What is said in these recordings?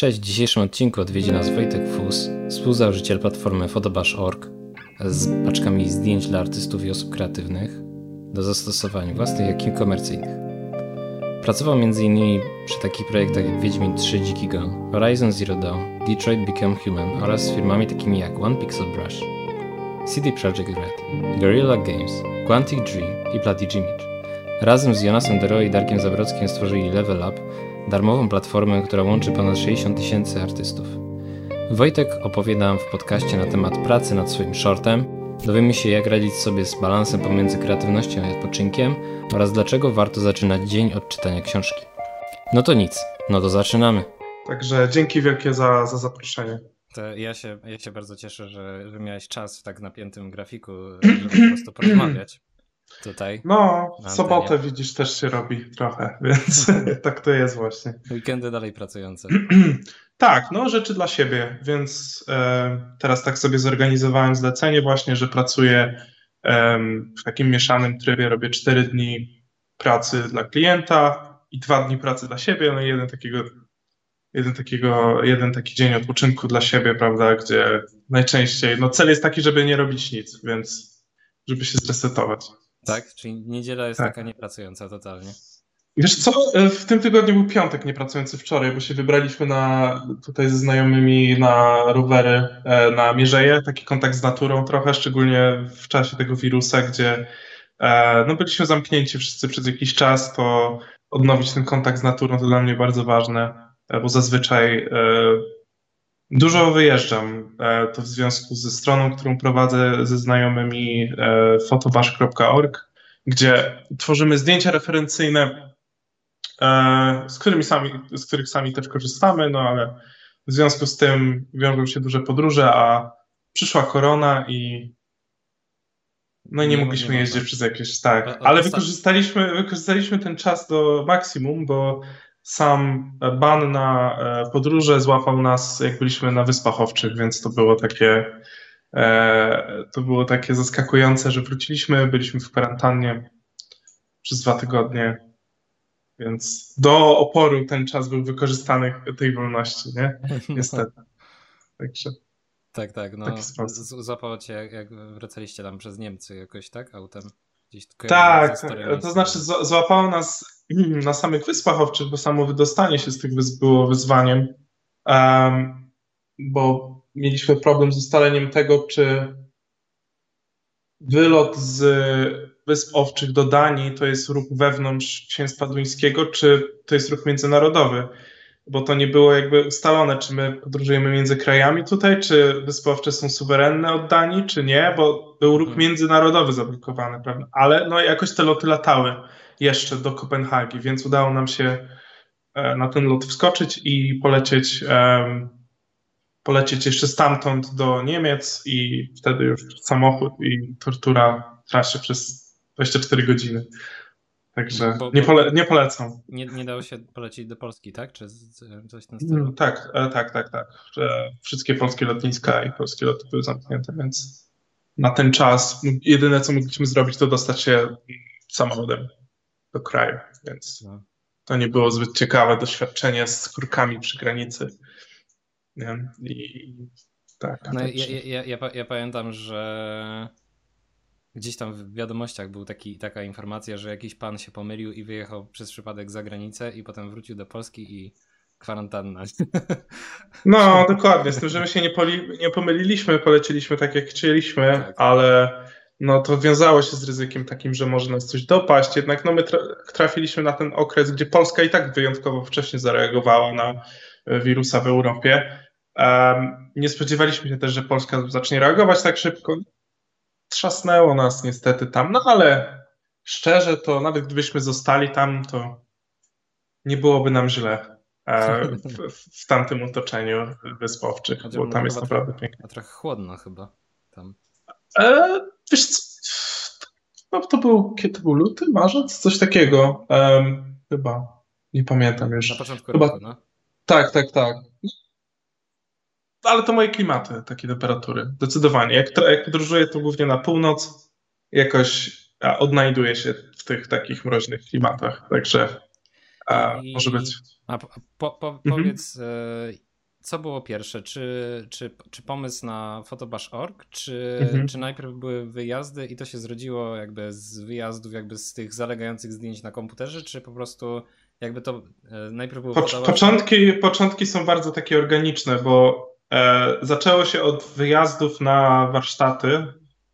Cześć, w dzisiejszym odcinku odwiedzi nas Wojtek Fus, współzałożyciel platformy Photobash.org z paczkami zdjęć dla artystów i osób kreatywnych do zastosowań własnych, jak i komercyjnych. Pracował m.in. przy takich projektach jak Wiedźmin 3 Dziki Horizon Zero Dawn, Detroit Become Human oraz z firmami takimi jak One Pixel Brush, CD Projekt Red, Guerrilla Games, Quantic Dream i Platy Image. Razem z Jonasem Dero i Darkiem Zabrockim stworzyli Level Up, darmową platformę, która łączy ponad 60 tysięcy artystów. Wojtek opowie nam w podcaście na temat pracy nad swoim shortem, dowiemy się jak radzić sobie z balansem pomiędzy kreatywnością i odpoczynkiem oraz dlaczego warto zaczynać dzień od czytania książki. No to nic, no to zaczynamy. Także dzięki wielkie za, za zaproszenie. To ja się, ja się bardzo cieszę, że, że miałeś czas w tak napiętym grafiku, żeby po prostu porozmawiać tutaj. No, w sobotę widzisz też się robi trochę, więc tak to jest właśnie. Weekendy dalej pracujące. tak, no rzeczy dla siebie, więc e, teraz tak sobie zorganizowałem zlecenie właśnie, że pracuję e, w takim mieszanym trybie, robię 4 dni pracy dla klienta i dwa dni pracy dla siebie, no i jeden takiego jeden, takiego, jeden taki dzień odpoczynku dla siebie, prawda, gdzie najczęściej, no cel jest taki, żeby nie robić nic, więc żeby się zresetować. Tak? Czyli niedziela jest tak. taka niepracująca totalnie. Wiesz co, e, w tym tygodniu był piątek niepracujący wczoraj, bo się wybraliśmy na, tutaj ze znajomymi na rowery e, na Mierzeję, taki kontakt z naturą trochę, szczególnie w czasie tego wirusa, gdzie e, no, byliśmy zamknięci wszyscy przez jakiś czas, to odnowić ten kontakt z naturą to dla mnie bardzo ważne, bo zazwyczaj Dużo wyjeżdżam. E, to w związku ze stroną, którą prowadzę ze znajomymi fotobash.org, gdzie tworzymy zdjęcia referencyjne, e, z, którymi sami, z których sami też korzystamy, no ale w związku z tym wiążą się duże podróże, a przyszła korona i no i nie, nie mogliśmy nie jeździć przez jakieś, tak, ale wykorzystaliśmy, wykorzystaliśmy ten czas do maksimum, bo sam ban na e, podróże złapał nas, jak byliśmy na Wyspach Owczych, więc to było takie, e, to było takie zaskakujące, że wróciliśmy, byliśmy w kwarantannie przez dwa tygodnie, więc do oporu ten czas był wykorzystany tej wolności, nie? Niestety. Także. Tak, tak. No, złapało cię, jak, jak wracaliście tam przez Niemcy jakoś, tak? Autem? Gdzieś tak, to znaczy złapało nas na samych Wyspach Owczych, bo samo wydostanie się z tych wysp było wyzwaniem, um, bo mieliśmy problem z ustaleniem tego, czy wylot z Wysp Owczych do Danii to jest ruch wewnątrz Księstwa Duńskiego, czy to jest ruch międzynarodowy bo to nie było jakby ustalone, czy my podróżujemy między krajami tutaj, czy Wyspy Owcze są suwerenne od Danii, czy nie, bo był ruch mhm. międzynarodowy zablokowany, prawda? Ale no jakoś te loty latały jeszcze do Kopenhagi, więc udało nam się e, na ten lot wskoczyć i polecieć, um, polecieć jeszcze stamtąd do Niemiec i wtedy już samochód i tortura trasie przez 24 godziny. Także bo, nie, pole, nie polecam. Nie, nie dało się polecieć do Polski, tak? Czy coś ten stylu? Mm, tak, e, tak, tak, tak. Wszystkie polskie lotniska i polskie loty były zamknięte, więc na ten czas jedyne, co mogliśmy zrobić, to dostać się samochodem do kraju, więc no. to nie było zbyt ciekawe doświadczenie z kurkami przy granicy. Nie? I tak. No, ja, ja, ja, ja pamiętam, że Gdzieś tam w wiadomościach był taki, taka informacja, że jakiś pan się pomylił i wyjechał przez przypadek za granicę i potem wrócił do Polski i kwarantanna. No, dokładnie. Z tym, że my się nie, poli, nie pomyliliśmy, poleciliśmy tak, jak chcieliśmy, tak. ale no to wiązało się z ryzykiem takim, że może nas coś dopaść. Jednak no, my trafiliśmy na ten okres, gdzie Polska i tak wyjątkowo wcześnie zareagowała na e, wirusa w Europie. Um, nie spodziewaliśmy się też, że Polska zacznie reagować tak szybko trzasnęło nas niestety tam, no ale szczerze to nawet gdybyśmy zostali tam, to nie byłoby nam źle e, w, w tamtym otoczeniu wyspowczych, bo tam jest naprawdę pięknie. A trochę chłodno chyba tam. E, wiesz co, no, to był, kiedy to był luty, marzec, coś takiego. Um, chyba, nie pamiętam już. Na początku chyba, roku, no? Tak, tak, tak ale to moje klimaty, takie temperatury. Zdecydowanie. Jak, jak podróżuję, to głównie na północ, jakoś odnajduję się w tych takich mroźnych klimatach. Także a, I, może być. A po, po, mhm. powiedz, e, co było pierwsze? Czy, czy, czy pomysł na fotobash.org, czy, mhm. czy najpierw były wyjazdy i to się zrodziło jakby z wyjazdów, jakby z tych zalegających zdjęć na komputerze, czy po prostu jakby to e, najpierw było... Po, początki, początki są bardzo takie organiczne, bo e, zaczęło się od wyjazdów na warsztaty.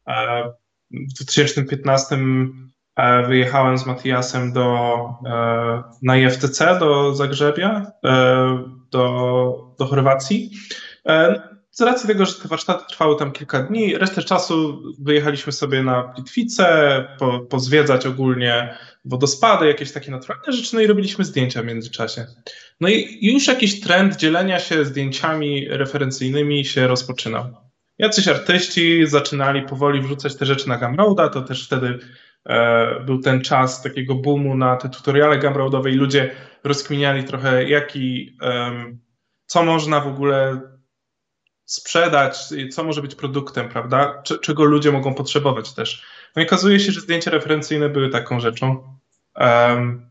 E, w 2015 e, wyjechałem z Matiasem do, e, na IFTC do Zagrzebia, e, do, do Chorwacji. Z racji tego, że te warsztaty trwały tam kilka dni, resztę czasu wyjechaliśmy sobie na Plitwice, po, pozwiedzać ogólnie wodospady, jakieś takie naturalne rzeczy, no i robiliśmy zdjęcia w międzyczasie. No i już jakiś trend dzielenia się zdjęciami referencyjnymi się rozpoczynał. Jacyś artyści zaczynali powoli wrzucać te rzeczy na Gumroada, to też wtedy e, był ten czas takiego boomu na te tutoriale Gumroadowe i ludzie rozkminiali trochę jaki, um, co można w ogóle sprzedać, co może być produktem, prawda? czego ludzie mogą potrzebować też. No i okazuje się, że zdjęcia referencyjne były taką rzeczą. Um,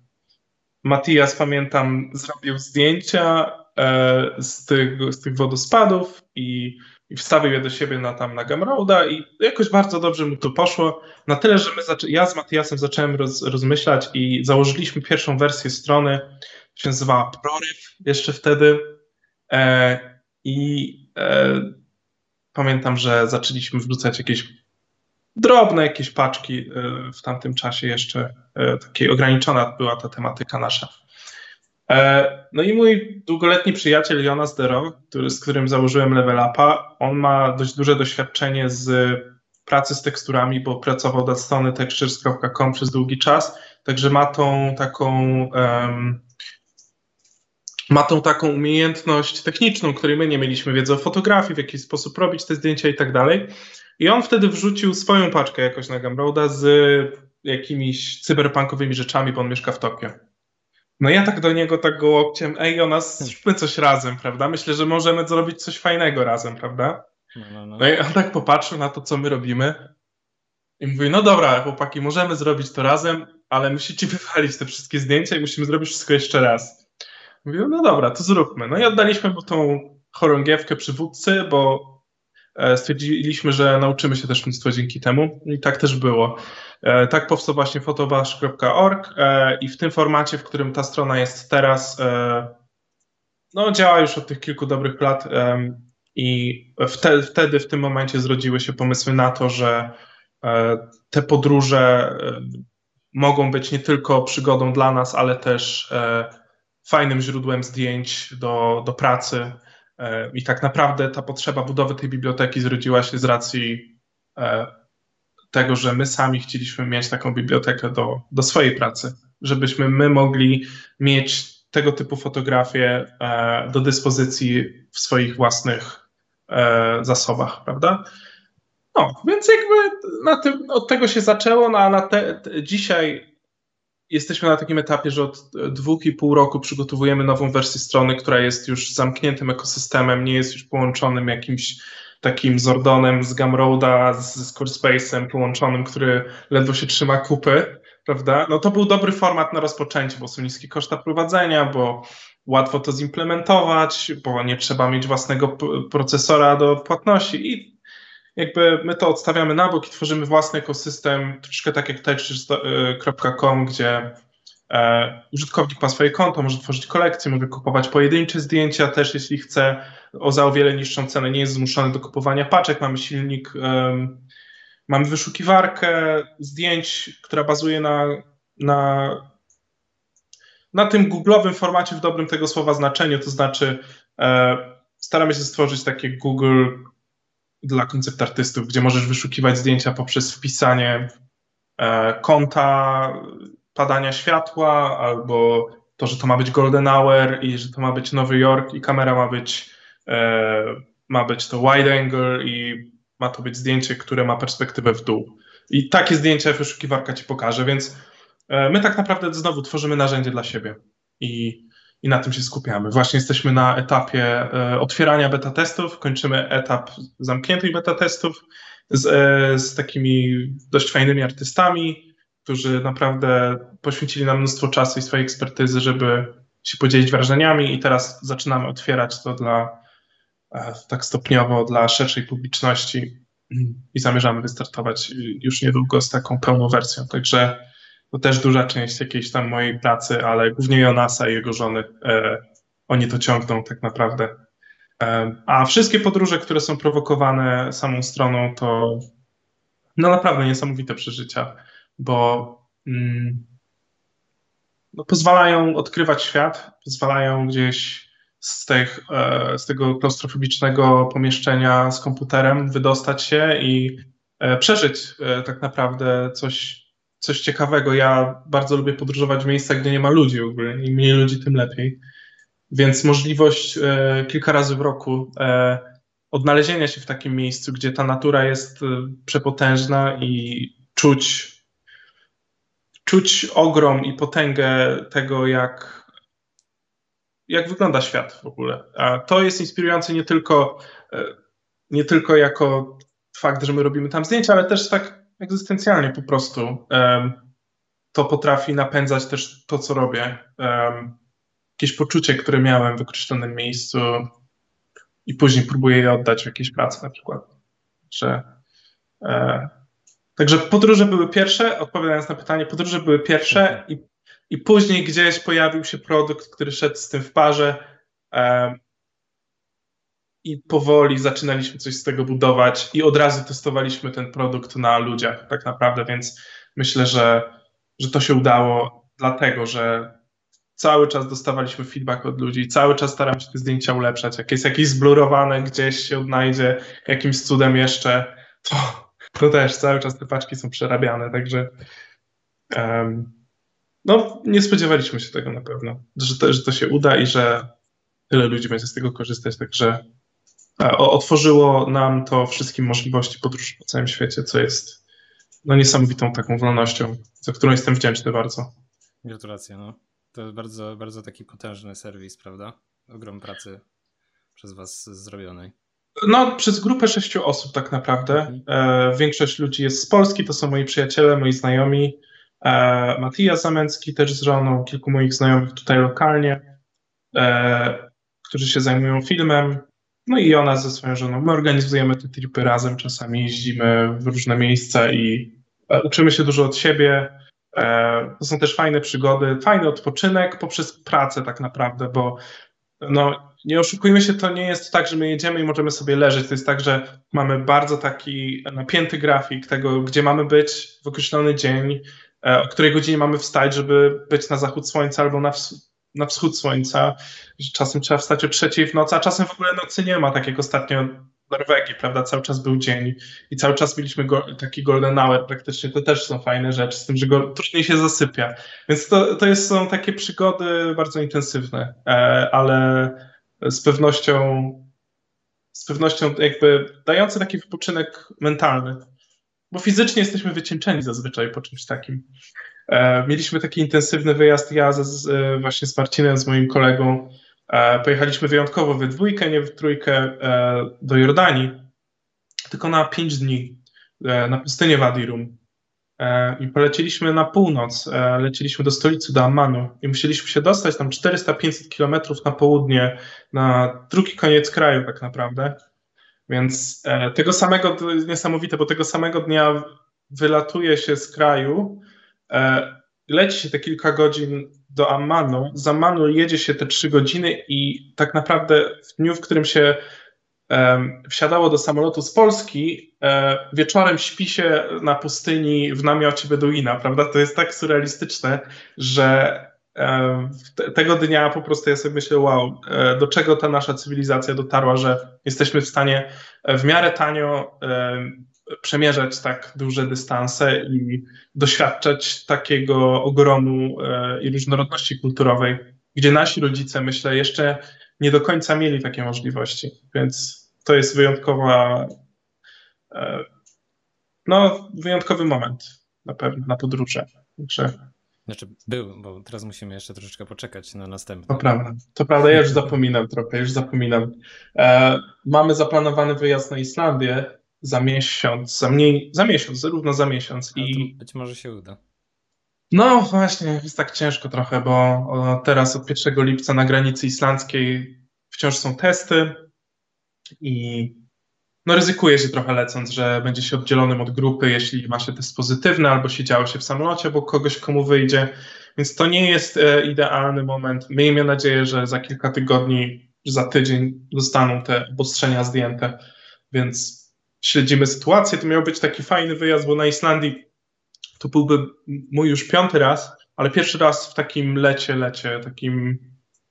Matias, pamiętam, zrobił zdjęcia e, z, tych, z tych wodospadów i, i wstawił je do siebie na, tam na Gumroada i jakoś bardzo dobrze mu to poszło. Na tyle, że my ja z Matiasem zacząłem roz, rozmyślać i założyliśmy pierwszą wersję strony, się nazywała Proryw jeszcze wtedy. E, i e, pamiętam, że zaczęliśmy wrzucać jakieś drobne jakieś paczki e, w tamtym czasie jeszcze takiej ograniczona była ta tematyka nasza. No i mój długoletni przyjaciel Jonas Dero, który, z którym założyłem Level Upa, on ma dość duże doświadczenie z pracy z teksturami, bo pracował dla strony textures.com przez długi czas, także ma tą taką um, ma tą taką umiejętność techniczną, której my nie mieliśmy, wiedzy o fotografii, w jaki sposób robić te zdjęcia i tak dalej. I on wtedy wrzucił swoją paczkę jakoś na Gumroada z jakimiś cyberpunkowymi rzeczami, bo on mieszka w Tokio. No ja tak do niego tak go łokciem, ej, o nas zróbmy coś razem, prawda? Myślę, że możemy zrobić coś fajnego razem, prawda? No, no, no. no i on tak popatrzył na to, co my robimy i mówi, no dobra, chłopaki, możemy zrobić to razem, ale musicie wywalić te wszystkie zdjęcia i musimy zrobić wszystko jeszcze raz. Mówię, no dobra, to zróbmy. No i oddaliśmy mu tą chorągiewkę przywódcy, bo e, stwierdziliśmy, że nauczymy się też mnóstwo dzięki temu i tak też było. E, tak powstał właśnie fotobash.org e, i w tym formacie, w którym ta strona jest teraz, no działa już od tych kilku dobrych lat i wtedy, wtedy w tym momencie zrodziły się pomysły na to, że te podróże mogą być nie tylko przygodą dla nas, ale też fajnym źródłem zdjęć do, do pracy. E, I tak naprawdę ta potrzeba budowy tej biblioteki zrodziła się z racji e, tego, że my sami chcieliśmy mieć taką bibliotekę do, do swojej pracy, żebyśmy my mogli mieć tego typu fotografie e, do dyspozycji w swoich własnych zasobach, prawda? No, więc jakby tym, od tego się zaczęło, no a na te, dzisiaj jesteśmy na takim etapie, że od dwóch i pół roku przygotowujemy nową wersję strony, która jest już zamkniętym ekosystemem, nie jest już połączonym jakimś takim Zordonem z Gumroada, z Squarespace'em połączonym, który ledwo się trzyma kupy, prawda? No to był dobry format na rozpoczęcie, bo są niskie koszta prowadzenia, bo łatwo to zimplementować, bo nie trzeba mieć własnego procesora do płatności i jakby my to odstawiamy na bok i tworzymy własny ekosystem, troszkę tak jak textures.com, gdzie e, użytkownik ma swoje konto, może tworzyć kolekcje, może kupować pojedyncze zdjęcia też, jeśli chce, o za o wiele niższą cenę, nie jest zmuszony do kupowania paczek, mamy silnik, mamy wyszukiwarkę zdjęć, która bazuje na, na, na tym googlowym formacie w dobrym tego słowa znaczeniu, to znaczy e, staramy się stworzyć takie Google dla koncept artystów, gdzie możesz wyszukiwać zdjęcia poprzez wpisanie e, konta padania światła, albo to, że to ma być golden hour i że to ma być Nowy Jork i kamera ma być, e, ma być to wide angle i ma to być zdjęcie, które ma perspektywę w dół. I takie zdjęcia wyszukiwarka ci pokaże, więc e, my tak naprawdę znowu tworzymy narzędzie dla siebie. I i na tym się skupiamy. Właśnie jesteśmy na etapie e, otwierania beta testów, kończymy etap zamkniętych beta testów z, e, z takimi dość fajnymi artystami, którzy naprawdę poświęcili nam mnóstwo czasu i swojej ekspertyzy, żeby się podzielić wrażeniami i teraz zaczynamy otwierać to dla tak stopniowo dla szerszej publiczności i zamierzamy wystartować już niedługo z taką pełną wersją. Także to też duża część jakiejś tam mojej pracy, ale głównie Jonasa i jego żony, e, oni to ciągną tak naprawdę. E, a wszystkie podróże, które są prowokowane samą stroną, to no naprawdę niesamowite przeżycia, bo mm, no, pozwalają odkrywać świat, pozwalają gdzieś z, tych, e, z tego klaustrofobicznego pomieszczenia z komputerem wydostać się i e, przeżyć e, tak naprawdę coś, coś ciekawego. Ja bardzo lubię podróżować w miejscach, gdzie nie ma ludzi w ogóle. Im mniej ludzi, tym lepiej. Więc możliwość kilka razy w roku odnalezienia się w takim miejscu, gdzie ta natura jest przepotężna i czuć, czuć ogrom i potęgę tego, jak jak wygląda świat w ogóle. A to jest inspirujące nie tylko, e, nie tylko jako fakt, że my robimy tam zdjęcia, ale też tak egzystencjalnie po prostu. To potrafi napędzać też to, co robię. Jakieś poczucie, które miałem w określonym miejscu i później próbuję je oddać w jakiejś pracy na przykład. Że, e, także podróże były pierwsze, odpowiadając na pytanie, podróże były pierwsze i i później gdzieś pojawił się produkt, który szedł z tym w parze. I powoli zaczynaliśmy coś z tego budować, i od razu testowaliśmy ten produkt na ludziach, tak naprawdę. Więc myślę, że, że to się udało, dlatego że cały czas dostawaliśmy feedback od ludzi, cały czas staram się te zdjęcia ulepszać. Jak jest jakieś zblurowane, gdzieś się odnajdzie jakimś cudem jeszcze, to, to też cały czas te paczki są przerabiane. Także um, no, nie spodziewaliśmy się tego na pewno, że to, że to się uda i że tyle ludzi będzie z tego korzystać, także otworzyło nam to wszystkim możliwości podróży po całym świecie, co jest no, niesamowitą taką wolnością, za którą jestem wdzięczny bardzo. Gratulacje, no. To bardzo, bardzo taki potężny serwis, prawda? Ogrom pracy przez was zrobionej. No, przez grupę sześciu osób tak naprawdę. Mhm. E, większość ludzi jest z Polski, to są moi przyjaciele, moi znajomi. E, Matija Zamęcki też z żoną, kilku moich znajomych tutaj lokalnie, e, którzy się zajmują filmem, no i ona ze swoją żoną. My organizujemy te tripy razem, czasami jeździmy w różne miejsca i e, uczymy się dużo od siebie. To są też fajne przygody, fajny odpoczynek poprzez pracę tak naprawdę, bo no, nie oszukujmy się, to nie jest tak, że my jedziemy i możemy sobie leżeć. To jest tak, że mamy bardzo taki napięty grafik tego, gdzie mamy być w określony dzień, E, o której godzinie mamy wstać, żeby być na zachód słońca albo na, ws na wschód słońca. Czasem trzeba wstać o trzeciej w nocy, a czasem w ogóle nocy nie ma, tak jak ostatnio Norwegii, prawda? Cały czas był dzień i cały czas mieliśmy go, taki golden hour praktycznie. To też są fajne rzeczy, z tym, że go trudniej się zasypia. Więc to, to jest, są takie przygody bardzo intensywne, e, ale z pewnością z pewnością jakby dające taki wypoczynek mentalny bo fizycznie jesteśmy wycieńczeni zazwyczaj po czymś takim. E, mieliśmy taki intensywny wyjazd, ja z, e, właśnie z Marcinem, z moim kolegą, e, pojechaliśmy wyjątkowo we dwójkę, nie w trójkę do Jordanii, tylko na pięć dni na pustynię Wadirum. I poleciliśmy na północ, leciliśmy do stolicy, do Ammanu i musieliśmy się dostać tam 400-500 kilometrów na południe, na drugi koniec kraju tak naprawdę. Więc tego samego, to jest niesamowite, bo tego samego dnia wylatuje się z kraju, leci się te kilka godzin do Ammanu, z Ammanu jedzie się te trzy godziny i tak naprawdę w dniu, w którym się e, wsiadało do samolotu z Polski, e, wieczorem śpi się na pustyni w namiocie Beduina, prawda? To jest tak surrealistyczne, że tego dnia po prostu ja sobie myślę, wow, e, do czego ta nasza cywilizacja dotarła, że jesteśmy w stanie w miarę tanio przemierzać tak duże dystanse i doświadczać takiego ogromu e, i różnorodności kulturowej, gdzie nasi rodzice, myślę, jeszcze nie do końca mieli takie możliwości. Więc to jest wyjątkowa, e, no, wyjątkowy moment na pewno na podróże. Także znaczy był, bo teraz musimy jeszcze troszeczkę poczekać na następny. To prawda, to prawda, ja już zapominam trochę, już zapominam. E, mamy zaplanowany wyjazd na Islandię za miesiąc, za mniej, za miesiąc, równo za miesiąc. I być może się uda. No właśnie, jest tak ciężko trochę, bo teraz od 1 lipca na granicy islandzkiej wciąż są testy. i no ryzykuje się trochę lecąc, że będzie się oddzielonym od grupy, jeśli ma się test pozytywny, albo się działo się w samolocie, bo kogoś komu wyjdzie. Więc to nie jest e, idealny moment. Miejmy nadzieję, że za kilka tygodni, za tydzień zostaną te obostrzenia zdjęte. Więc śledzimy sytuację. To miał być taki fajny wyjazd, bo na Islandii to byłby mój już piąty raz, ale pierwszy raz w takim lecie, lecie, takim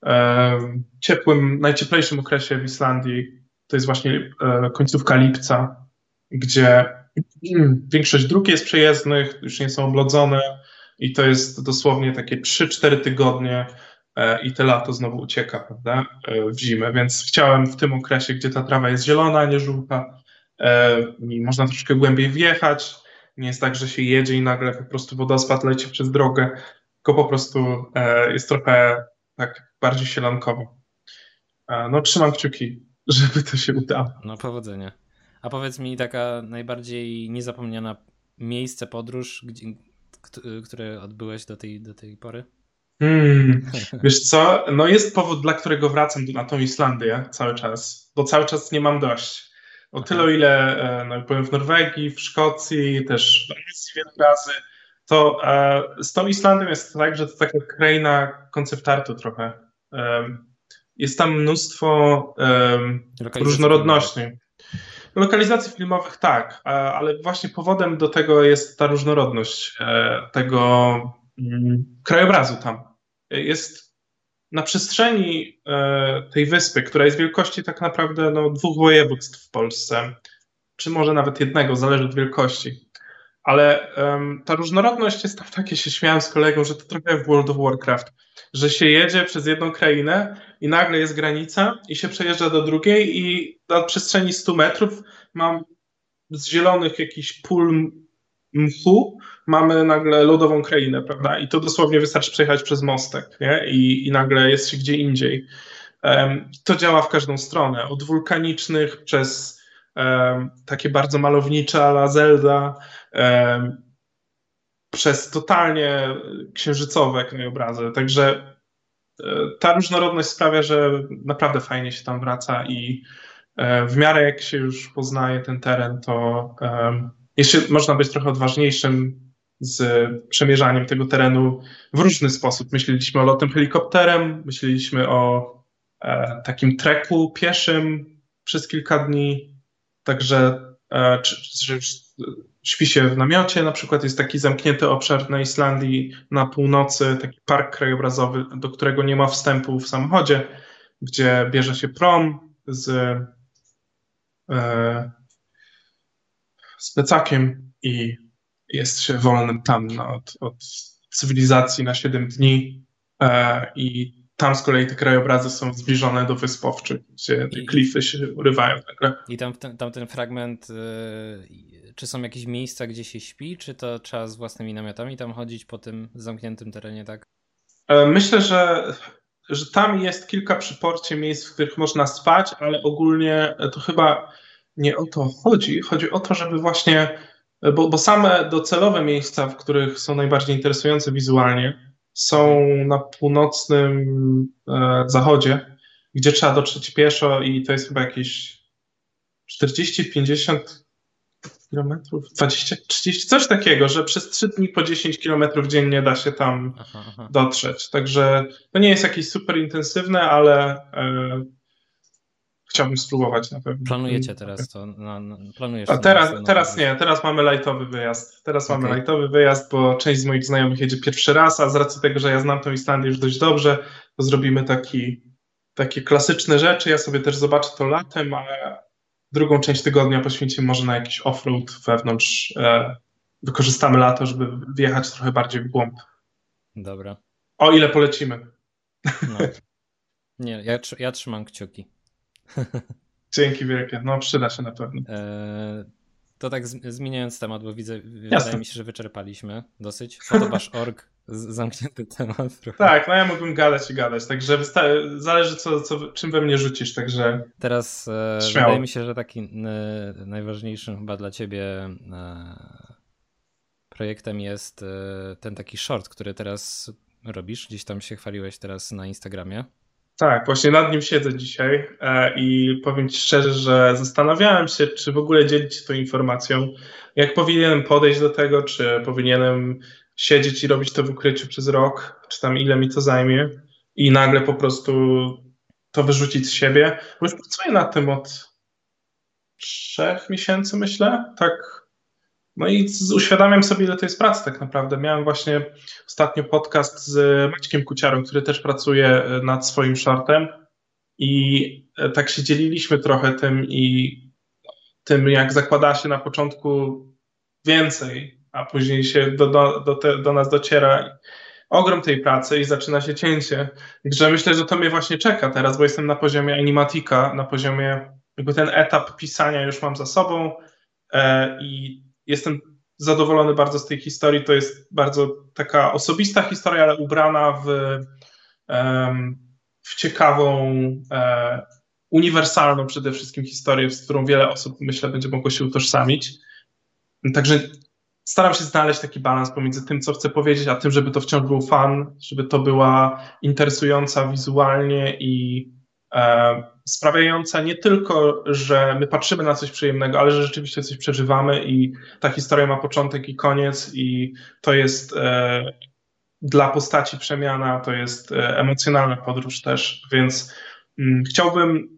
e, ciepłym, najcieplejszym okresie w Islandii. To jest właśnie e, końcówka lipca, gdzie większość dróg jest przejezdnych, już nie są oblodzone i to jest dosłownie takie 3-4 tygodnie e, i te lato znowu ucieka, prawda, e, w zimę, więc chciałem w tym okresie, gdzie ta trawa jest zielona, a nie żółta i można troszkę głębiej wjechać, nie jest tak, że się jedzie i nagle po prostu wodospad leci przez drogę, tylko po prostu jest trochę tak bardziej sielankowo. No trzymam kciuki, żeby to się udało. No powodzenia. A powiedz mi taka najbardziej niezapomniana miejsce, podróż, gdzie, które odbyłeś do tej, do tej pory? Hmm, wiesz co, no jest powód, dla którego wracam na tą Islandię cały czas, bo cały czas nie mam dość. O tyle, o ile e, no, byłem w Norwegii, w Szkocji, też w Anglii wiele razy, to e, z tą Islandią jest tak, że to taka kraina koncept artu trochę. E, jest tam mnóstwo różnorodności. Lokalizacji filmowych tak, e, ale właśnie powodem do tego jest ta różnorodność e, tego mm, krajobrazu tam. Jest na przestrzeni e, tej wyspy, która jest wielkości tak naprawdę no, dwóch województw w Polsce, czy może nawet jednego, zależy od wielkości. Ale um, ta różnorodność jest tam takie, się śmiałem z kolegą, że to trochę jak w World of Warcraft, że się jedzie przez jedną krainę i nagle jest granica i się przejeżdża do drugiej i na przestrzeni 100 metrów mam z zielonych jakichś pól mchu mamy nagle lodową krainę, prawda? I to dosłownie wystarczy przejechać przez mostek, nie? I, i nagle jest się gdzie indziej. Um, to działa w każdą stronę, od wulkanicznych przez um, takie bardzo malownicze ala Zelda, um, przez totalnie księżycowe krajobrazy. Także e, ta różnorodność sprawia, że naprawdę fajnie się tam wraca i e, w miarę jak się już poznaje ten teren, to jeszcze można być trochę odważniejszym z przemierzaniem tego terenu w różny sposób. Myśleliśmy o lotem helikopterem, myśleliśmy o e, takim treku pieszym przez kilka dni, także czy, śpi się w namiocie, na przykład jest taki zamknięty obszar na Islandii na północy, taki park krajobrazowy, do którego nie ma wstępu w samochodzie, gdzie bierze się prom z, e, z plecakiem i jest się wolnym tam no, od, od cywilizacji na 7 dni e, i tam z kolei te krajobrazy są zbliżone do wyspowczych, gdzie te klify się urywają. I tam, tam ten fragment y, czy są jakieś miejsca, gdzie się śpi, czy to trzeba z własnymi namiotami tam chodzić po tym zamkniętym terenie, tak? E, myślę, że, że tam jest kilka przyporcie miejsc, w których można spać, ale ogólnie to chyba nie o to chodzi. Chodzi o to, żeby właśnie, bo, bo same docelowe miejsca, w których są najbardziej interesujące wizualnie, są na północnym e, zachodzie, gdzie trzeba dotrzeć pieszo i to jest chyba jakieś 40-50 kilometrów, 20, 30, coś takiego, że przez 3 dni po 10 kilometrów dziennie da się tam aha, aha. dotrzeć. Także to nie jest jakieś super intensywne, ale e, chciałbym spróbować na pewno. Planujecie teraz to? Na, na, planujesz A teraz, teraz nie, teraz mamy lightowy wyjazd. Teraz okay. mamy lightowy wyjazd, bo część z moich znajomych jedzie pierwszy raz, a z racji tego, że ja znam tą Islandię już dość dobrze, to zrobimy taki, takie klasyczne rzeczy. Ja sobie też zobaczę to latem, a drugą część tygodnia poświęcimy może na jakiś offroad wewnątrz. E, wykorzystamy lato, żeby wjechać trochę bardziej w głąb. Dobra. O ile polecimy. No. Nie, ja, ja trzymam kciuki. Dzięki wielkie. No, przyda się na pewno. E, to tak zmieniając temat, bo widzę, Jasne. wydaje mi się, że wyczerpaliśmy dosyć. Fotobash.org zamknięty temat. Trochę. Tak, no ja mógłbym gadać i gadać, także zależy co, co, czym we mnie rzucisz, także Teraz e, wydaje mi się, że taki e, najważniejszym chyba dla ciebie e, projektem jest e, ten taki short, który teraz robisz, gdzieś tam się chwaliłeś teraz na Instagramie. Tak, właśnie nad nim siedzę dzisiaj e, i powiem Ci szczerze, że zastanawiałem się, czy w ogóle dzielić się tą informacją. Jak powinienem podejść do tego, czy powinienem siedzieć i robić to w ukryciu przez rok, czy tam ile mi to zajmie i nagle po prostu to wyrzucić z siebie. Bo już pracuję nad tym od trzech miesięcy, myślę. Tak. No i uświadamiam sobie, ile to jest pracy tak naprawdę. Miałem właśnie ostatnio podcast z Maćkiem Kuciarą, który też pracuje e, nad swoim shortem i e, tak się dzieliliśmy trochę tym i tym, jak zakłada się na początku więcej, a później się do, do, do, te, do nas dociera ogrom tej pracy i zaczyna się cięcie. Także myślę, że to mnie właśnie czeka teraz, bo jestem na poziomie animatika, na poziomie jakby ten etap pisania już mam za sobą e, i jestem zadowolony bardzo z tej historii. To jest bardzo taka osobista historia, ale ubrana w, w ciekawą, e, uniwersalną przede wszystkim historię, z którą wiele osób myślę będzie mogło się utożsamić. Także staram się znaleźć taki balans pomiędzy tym, co chcę powiedzieć, a tym, żeby to wciąż był fan, żeby to była interesująca wizualnie i sprawiająca nie tylko, że my patrzymy na coś przyjemnego, ale że rzeczywiście coś przeżywamy i ta historia ma początek i koniec i to jest e, dla postaci przemiana, to jest e, emocjonalna podróż też, więc mm, chciałbym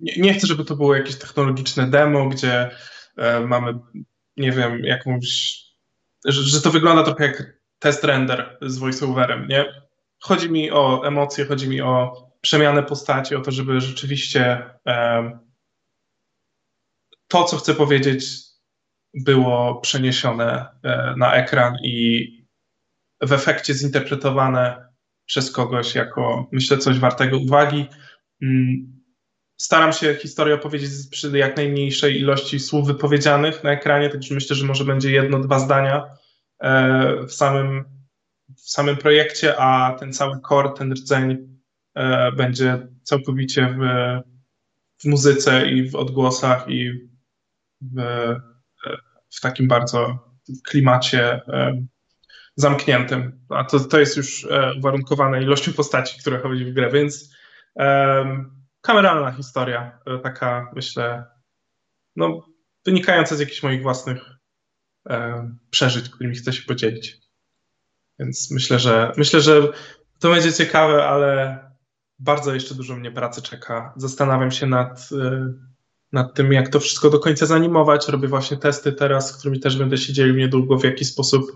nie, chcę, żeby to było jakieś technologiczne demo, gdzie e, mamy nie wiem, jakąś, że, że to wygląda trochę jak test render z voiceoverem, nie? Chodzi mi o emocje, chodzi mi o przemianę postaci, o to, żeby rzeczywiście e, to, co chcę powiedzieć, było przeniesione e, na ekran i w efekcie zinterpretowane przez kogoś jako, myślę, coś wartego uwagi. Mm, staram się historię opowiedzieć przy jak najmniejszej ilości słów wypowiedzianych na ekranie, także myślę, że może będzie jedno, dwa zdania e, w samym, w samym projekcie, a ten cały core, ten rdzeń będzie całkowicie w, w muzyce i w odgłosach i w, w takim bardzo klimacie e, zamkniętym. A to, to jest już uwarunkowane ilością postaci, które chodzi w grę, więc kameralna historia, e, taka myślę, no, wynikająca z jakichś moich własnych e, przeżyć, którymi chcę się podzielić. Więc myślę, że myślę, że to będzie ciekawe, ale bardzo jeszcze dużo mnie pracy czeka. Zastanawiam się nad, e, nad tym, jak to wszystko do końca zanimować. Robię właśnie testy teraz, z którymi też będę się dzielił niedługo, w jaki sposób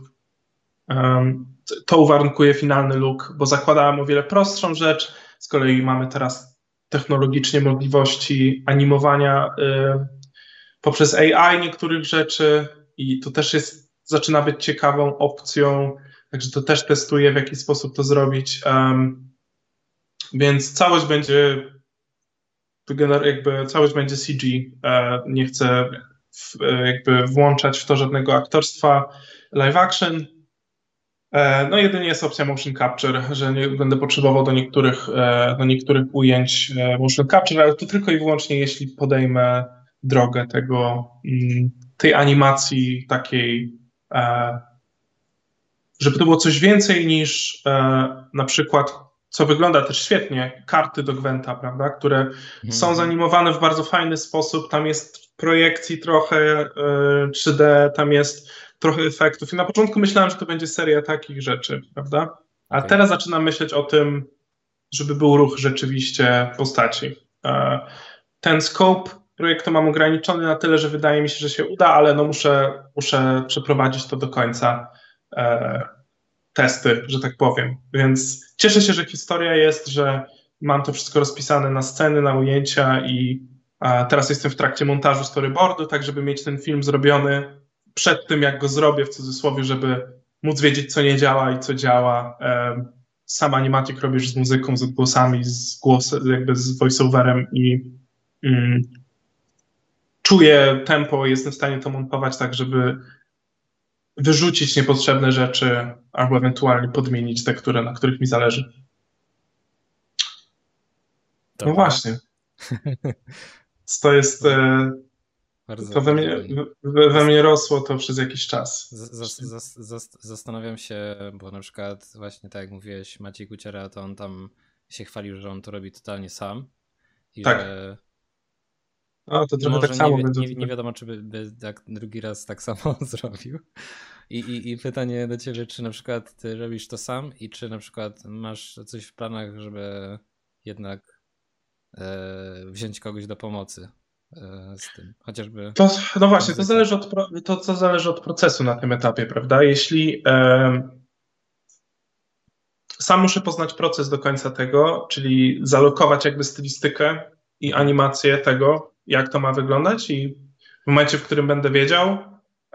um, to uwarunkuje finalny look, bo zakładałem o wiele prostszą rzecz. Z kolei mamy teraz technologicznie możliwości animowania y, poprzez AI niektórych rzeczy i to też jest, zaczyna być ciekawą opcją, także to też testuję, w jaki sposób to zrobić. Um, więc całość będzie jakby całość będzie CG. E, nie chcę w, jakby włączać w to żadnego aktorstwa live action. E, no jedynie jest opcja motion capture, że nie będę potrzebował do niektórych, e, do niektórych ujęć e, motion capture, ale to tylko i wyłącznie jeśli podejmę drogę tego, mm, tej animacji takiej, żeby to było coś więcej niż na przykład, co wygląda też świetnie, karty do Gwenta, prawda, które mhm. są zanimowane w bardzo fajny sposób, tam jest w projekcji trochę 3D, tam jest trochę efektów. I na początku myślałem, że to będzie seria takich rzeczy, prawda? A okay. teraz zaczynam myśleć o tym, żeby był ruch rzeczywiście postaci. E, ten scope projektu mam ograniczony na tyle, że wydaje mi się, że się uda, ale no muszę, muszę przeprowadzić to do końca. Testy, że tak powiem. Więc cieszę się, że historia jest, że mam to wszystko rozpisane na sceny, na ujęcia i teraz jestem w trakcie montażu storyboardu, tak żeby mieć ten film zrobiony przed tym, jak go zrobię, w cudzysłowie, żeby móc wiedzieć, co nie działa i co działa. Sam animatik robisz z muzyką, z odgłosami, z głosem, jakby z voiceoverem i mm, czuję tempo, jestem w stanie to montować tak, żeby wyrzucić niepotrzebne rzeczy albo ewentualnie podmienić te, które, na których mi zależy. Dobra. No właśnie. To jest e, bardzo to we mnie, we, we mnie rosło to przez jakiś czas. Zastanawiam się, bo na przykład właśnie tak jak mówiłeś, Maciej Kuciera, to on tam się chwalił, że on to robi totalnie sam i Tak. że No, to trochę tak samo nie, będzie. nie, nie wiadomo, czy by, by tak drugi raz tak samo zrobił. I, i, I pytanie do ciebie, czy na przykład ty robisz to sam i czy na przykład masz coś w planach, żeby jednak e, wziąć kogoś do pomocy e, z tym, chociażby... To, no właśnie, to zależy, od, to, to zależy od procesu na tym etapie, prawda? Jeśli em, sam muszę poznać proces do końca tego, czyli zalokować jakby stylistykę i animację tego, jak to ma wyglądać i w momencie, w którym będę wiedział,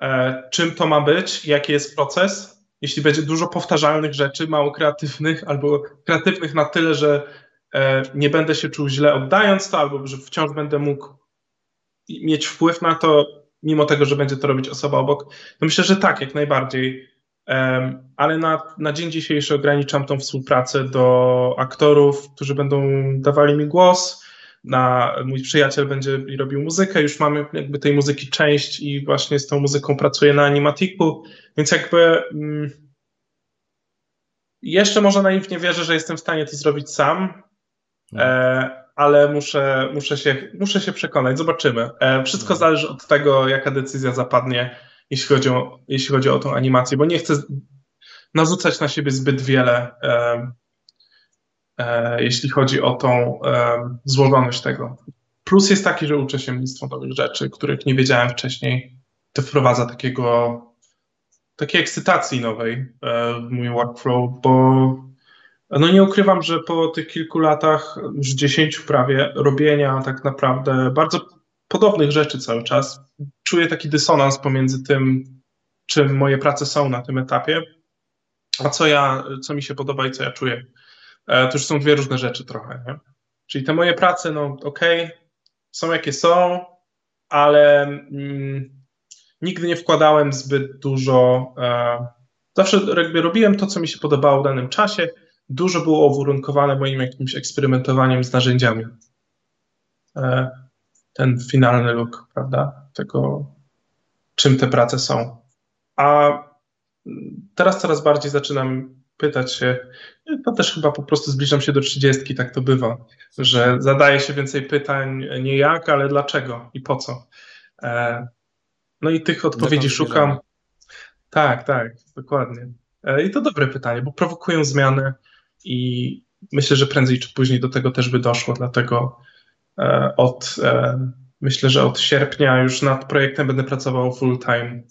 e, czym to ma być, jaki jest proces, jeśli będzie dużo powtarzalnych rzeczy, mało kreatywnych albo kreatywnych na tyle, że e, nie będę się czuł źle oddając to, albo że wciąż będę mógł mieć wpływ na to, mimo tego, że będzie to robić osoba obok? No myślę, że tak, jak najbardziej. Em, Ale na, na dzień dzisiejszy ograniczam tą współpracę do aktorów, którzy będą dawali mi głos. Na, mój przyjaciel będzie robił muzykę, już mamy jakby tej muzyki część i właśnie z tą muzyką pracuję na Animatiku, więc jakby mm, jeszcze może naiwnie wierzę, że jestem w stanie to zrobić sam, No. E, ale muszę, muszę, się, muszę się przekonać, zobaczymy. E, wszystko No. zależy od tego, jaka decyzja zapadnie, jeśli chodzi o, jeśli chodzi o tą animację, bo nie chcę narzucać na siebie zbyt wiele, e, jeśli chodzi o tą e, złożoność tego. Plus jest taki, że uczę się mnóstwo nowych rzeczy, których nie wiedziałem wcześniej. To wprowadza takiego, takiej ekscytacji nowej e, w mój workflow, bo no nie ukrywam, że po tych kilku latach, już dziesięciu prawie, robienia tak naprawdę bardzo podobnych rzeczy cały czas, czuję taki dysonans pomiędzy tym, czym moje prace są na tym etapie, a co ja, co mi się podoba i co ja czuję. E, To już są dwie różne rzeczy trochę, nie? Czyli te moje prace, no okej, są jakie są, ale mm, nigdy nie wkładałem zbyt dużo. E, zawsze jakby robiłem to, co mi się podobało w danym czasie. Dużo było uwarunkowane moim jakimś eksperymentowaniem z narzędziami. E, ten finalny look, prawda? Tego, czym te prace są. A mm, teraz coraz bardziej zaczynam pytać się, to też chyba po prostu zbliżam się do trzydziestki, tak to bywa, że zadaje się więcej pytań nie jak, ale dlaczego i po co. E, No i tych odpowiedzi szukam. Tak, tak, dokładnie. E, I to dobre pytanie, bo prowokują zmiany i myślę, że prędzej czy później do tego też by doszło, dlatego e, od, myślę, że od sierpnia już nad projektem będę pracował full time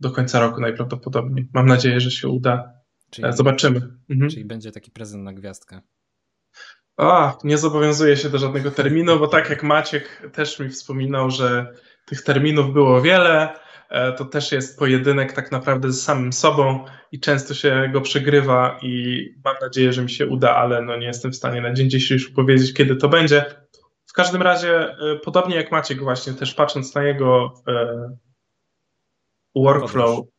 do końca roku najprawdopodobniej. Mam nadzieję, że się uda. Czyli, E, Zobaczymy. Mhm. czyli będzie taki prezent na gwiazdkę. A, nie zobowiązuję się do żadnego terminu, bo tak jak Maciek też mi wspominał, że tych terminów było wiele, e, to też jest pojedynek tak naprawdę z samym sobą i często się go przegrywa i mam nadzieję, że mi się uda, ale no nie jestem w stanie na dzień dzisiejszy powiedzieć, kiedy to będzie. W każdym razie, e, podobnie jak Maciek właśnie, też patrząc na jego workflow, Podróż.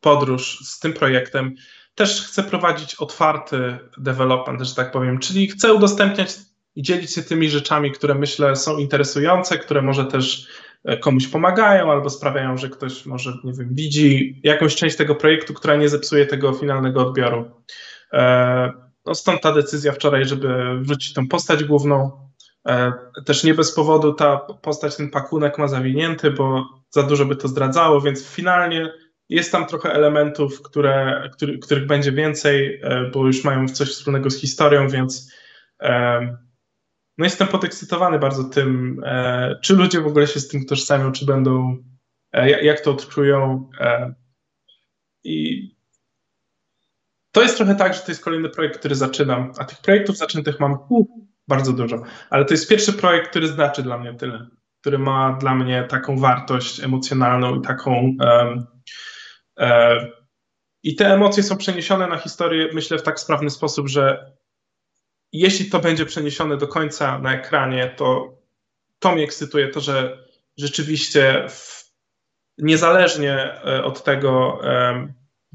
podróż z tym projektem, też chcę prowadzić otwarty development, że tak powiem, czyli chcę udostępniać i dzielić się tymi rzeczami, które myślę są interesujące, które może też e, komuś pomagają albo sprawiają, że ktoś może, nie wiem, widzi jakąś część tego projektu, która nie zepsuje tego finalnego odbioru. E, No stąd ta decyzja wczoraj, żeby wrzucić tą postać główną. E, Też nie bez powodu ta postać, ten pakunek ma zawinięty, bo za dużo by to zdradzało, więc finalnie jest tam trochę elementów, które, który, których będzie więcej, e, bo już mają coś wspólnego z historią, więc e, no jestem podekscytowany bardzo tym, e, czy ludzie w ogóle się z tym tożsamią, czy będą, jak- to odczują. I to jest trochę tak, że to jest kolejny projekt, który zaczynam, a tych projektów zaczętych mam bardzo dużo, ale to jest pierwszy projekt, który znaczy dla mnie tyle, który ma dla mnie taką wartość emocjonalną i taką. e, I te emocje są przeniesione na historię, myślę, w tak sprawny sposób, że jeśli to będzie przeniesione do końca na ekranie, to to mnie ekscytuje, to, że rzeczywiście w, niezależnie e, od tego, em,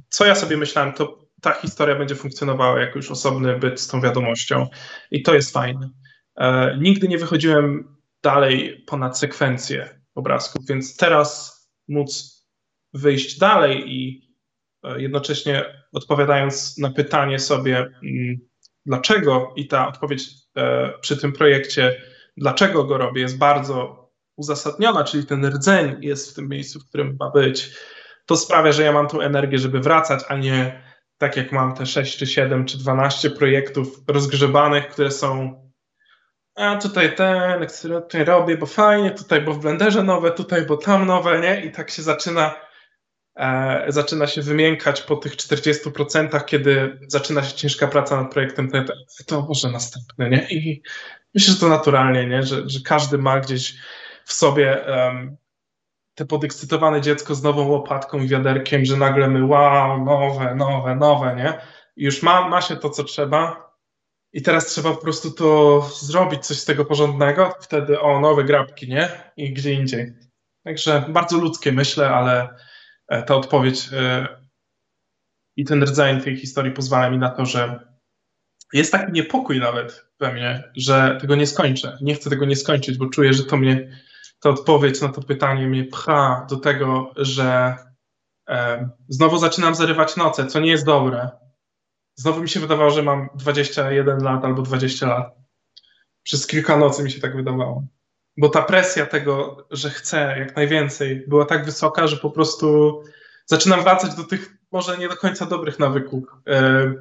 co ja sobie myślałem, to ta historia będzie funkcjonowała jako już osobny byt z tą wiadomością i to jest fajne. E, Nigdy nie wychodziłem dalej ponad sekwencję obrazków, więc teraz móc wyjść dalej i e, jednocześnie odpowiadając na pytanie sobie, mm, dlaczego i ta odpowiedź e, przy tym projekcie, dlaczego go robię, jest bardzo uzasadniona, czyli ten rdzeń jest w tym miejscu, w którym ma być, to sprawia, że ja mam tą energię, żeby wracać, a nie tak jak mam te 6 czy 7 czy 12 projektów rozgrzebanych, które są a tutaj ten, który robię, bo fajnie, tutaj, bo w Blenderze nowe, tutaj, bo tam nowe, nie? I tak się zaczyna, e, zaczyna się wymiękać po tych 40%, kiedy zaczyna się ciężka praca nad projektem, to, to może następny, nie? I myślę, że to naturalnie, nie? Że, że każdy ma gdzieś w sobie um, te podekscytowane dziecko z nową łopatką i wiaderkiem, że nagle my wow, nowe, nowe, nowe, nie? I już ma, ma się to, co trzeba, i teraz trzeba po prostu to zrobić, coś z tego porządnego, wtedy o, nowe grabki, nie? I gdzie indziej. Także bardzo ludzkie myślę, ale ta odpowiedź e, i ten rdzeń tej historii pozwala mi na to, że jest taki niepokój nawet we mnie, że tego nie skończę. Nie chcę tego nie skończyć, bo czuję, że to mnie, ta odpowiedź na to pytanie mnie pcha do tego, że e, znowu zaczynam zarywać noce, co nie jest dobre, Znowu mi się wydawało, że mam 21 lat albo 20 lat. Przez kilka nocy mi się tak wydawało. Bo ta presja tego, że chcę jak najwięcej, była tak wysoka, że po prostu zaczynam wracać do tych może nie do końca dobrych nawyków. E,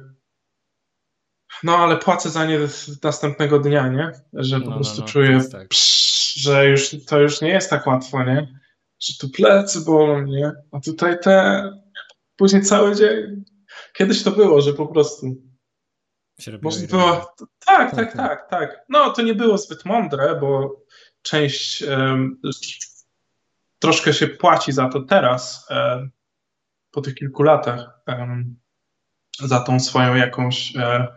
no, ale płacę za nie następnego dnia, nie? Że po no, no prostu no, no, czuję, tak. psz, że już to już nie jest tak łatwo, nie? Że tu plecy bolą, nie? A tutaj te później cały dzień Kiedyś to było, że po prostu. Może było. Tak, tak, tak, tak, tak. No to nie było zbyt mądre, bo część troszkę się płaci za to teraz, um, po tych kilku latach, za tą swoją jakąś. E,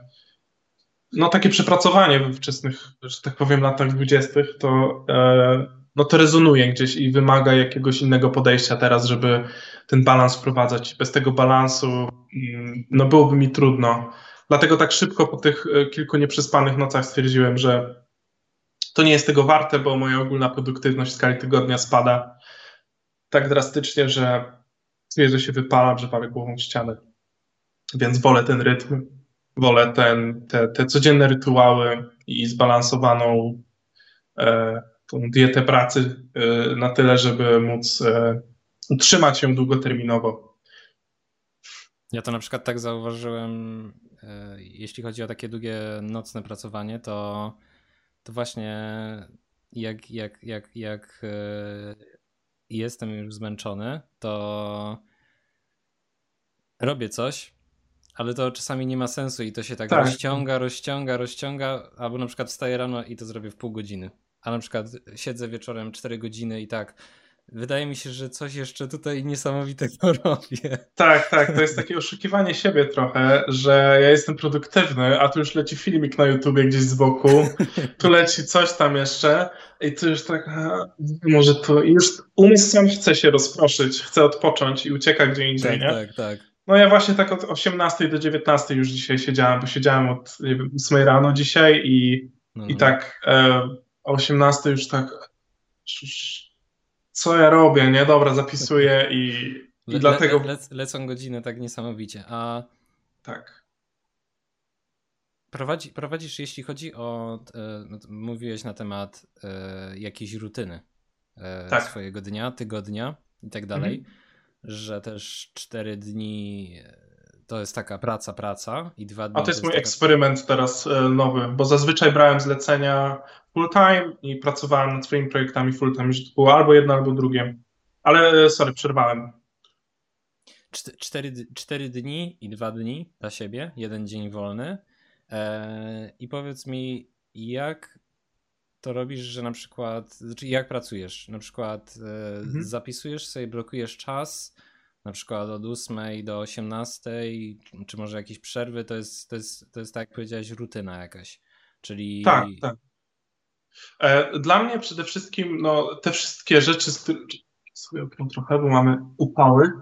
no takie przepracowanie we wczesnych, że tak powiem, latach dwudziestych, to e, no to rezonuje gdzieś i wymaga jakiegoś innego podejścia teraz, żeby ten balans wprowadzać. Bez tego balansu mm, no byłoby mi trudno. Dlatego tak szybko po tych e, kilku nieprzespanych nocach stwierdziłem, że to nie jest tego warte, bo moja ogólna produktywność w skali tygodnia spada tak drastycznie, że że się wypalam, że palę głową w ścianę. Więc wolę ten rytm, wolę ten, te, te codzienne rytuały i zbalansowaną e, tą dietę pracy e, na tyle, żeby móc e, utrzymać ją długoterminowo. Ja to na przykład tak zauważyłem, e, jeśli chodzi o takie długie nocne pracowanie, to, to właśnie jak, jak, jak, jak jestem już zmęczony, to robię coś, ale to czasami nie ma sensu i to się tak, tak. rozciąga, rozciąga, rozciąga, albo na przykład wstaję rano i to zrobię w pół godziny a na przykład siedzę wieczorem 4 godziny i tak. Wydaje mi się, że coś jeszcze tutaj niesamowitego robię. Tak, tak, to jest takie oszukiwanie siebie trochę, że ja jestem produktywny, a tu już leci filmik na YouTubie gdzieś z boku, tu leci coś tam jeszcze i tu już tak, a, może to już umysł sam chce się rozproszyć, chce odpocząć i ucieka gdzie indziej, tak, nie? Tak, tak. No ja właśnie tak od 18 do 19 już dzisiaj siedziałem, bo siedziałem od nie wiem, 8 rano dzisiaj i, no, no. i tak... E, o 18 już tak co ja robię, nie? Dobra, zapisuję i, i le, dlatego... Le, le, lecą godziny tak niesamowicie, a... Tak. Prowadzi, prowadzisz, jeśli chodzi o... E, no, mówiłeś na temat e, jakiejś rutyny e, tak. swojego dnia, tygodnia i tak dalej, mhm. że też cztery dni to jest taka praca, praca i dwa dni. A to jest mój taka... eksperyment teraz e, nowy, bo zazwyczaj brałem zlecenia full time i pracowałem nad swoimi projektami full time, że to było albo jedno, albo drugie. Ale e, sorry, przerwałem. Cztery, cztery dni i dwa dni dla siebie, jeden dzień wolny. Eee, I powiedz mi, jak to robisz, że na przykład, znaczy jak pracujesz? Na przykład e, mhm. zapisujesz sobie, blokujesz czas, na przykład od 8 do 18, czy może jakieś przerwy, to jest, to jest, to jest tak jak powiedziałeś, rutyna jakaś. Czyli. Tak, tak. E, dla mnie przede wszystkim no, te wszystkie rzeczy, z których trochę, bo mamy upały.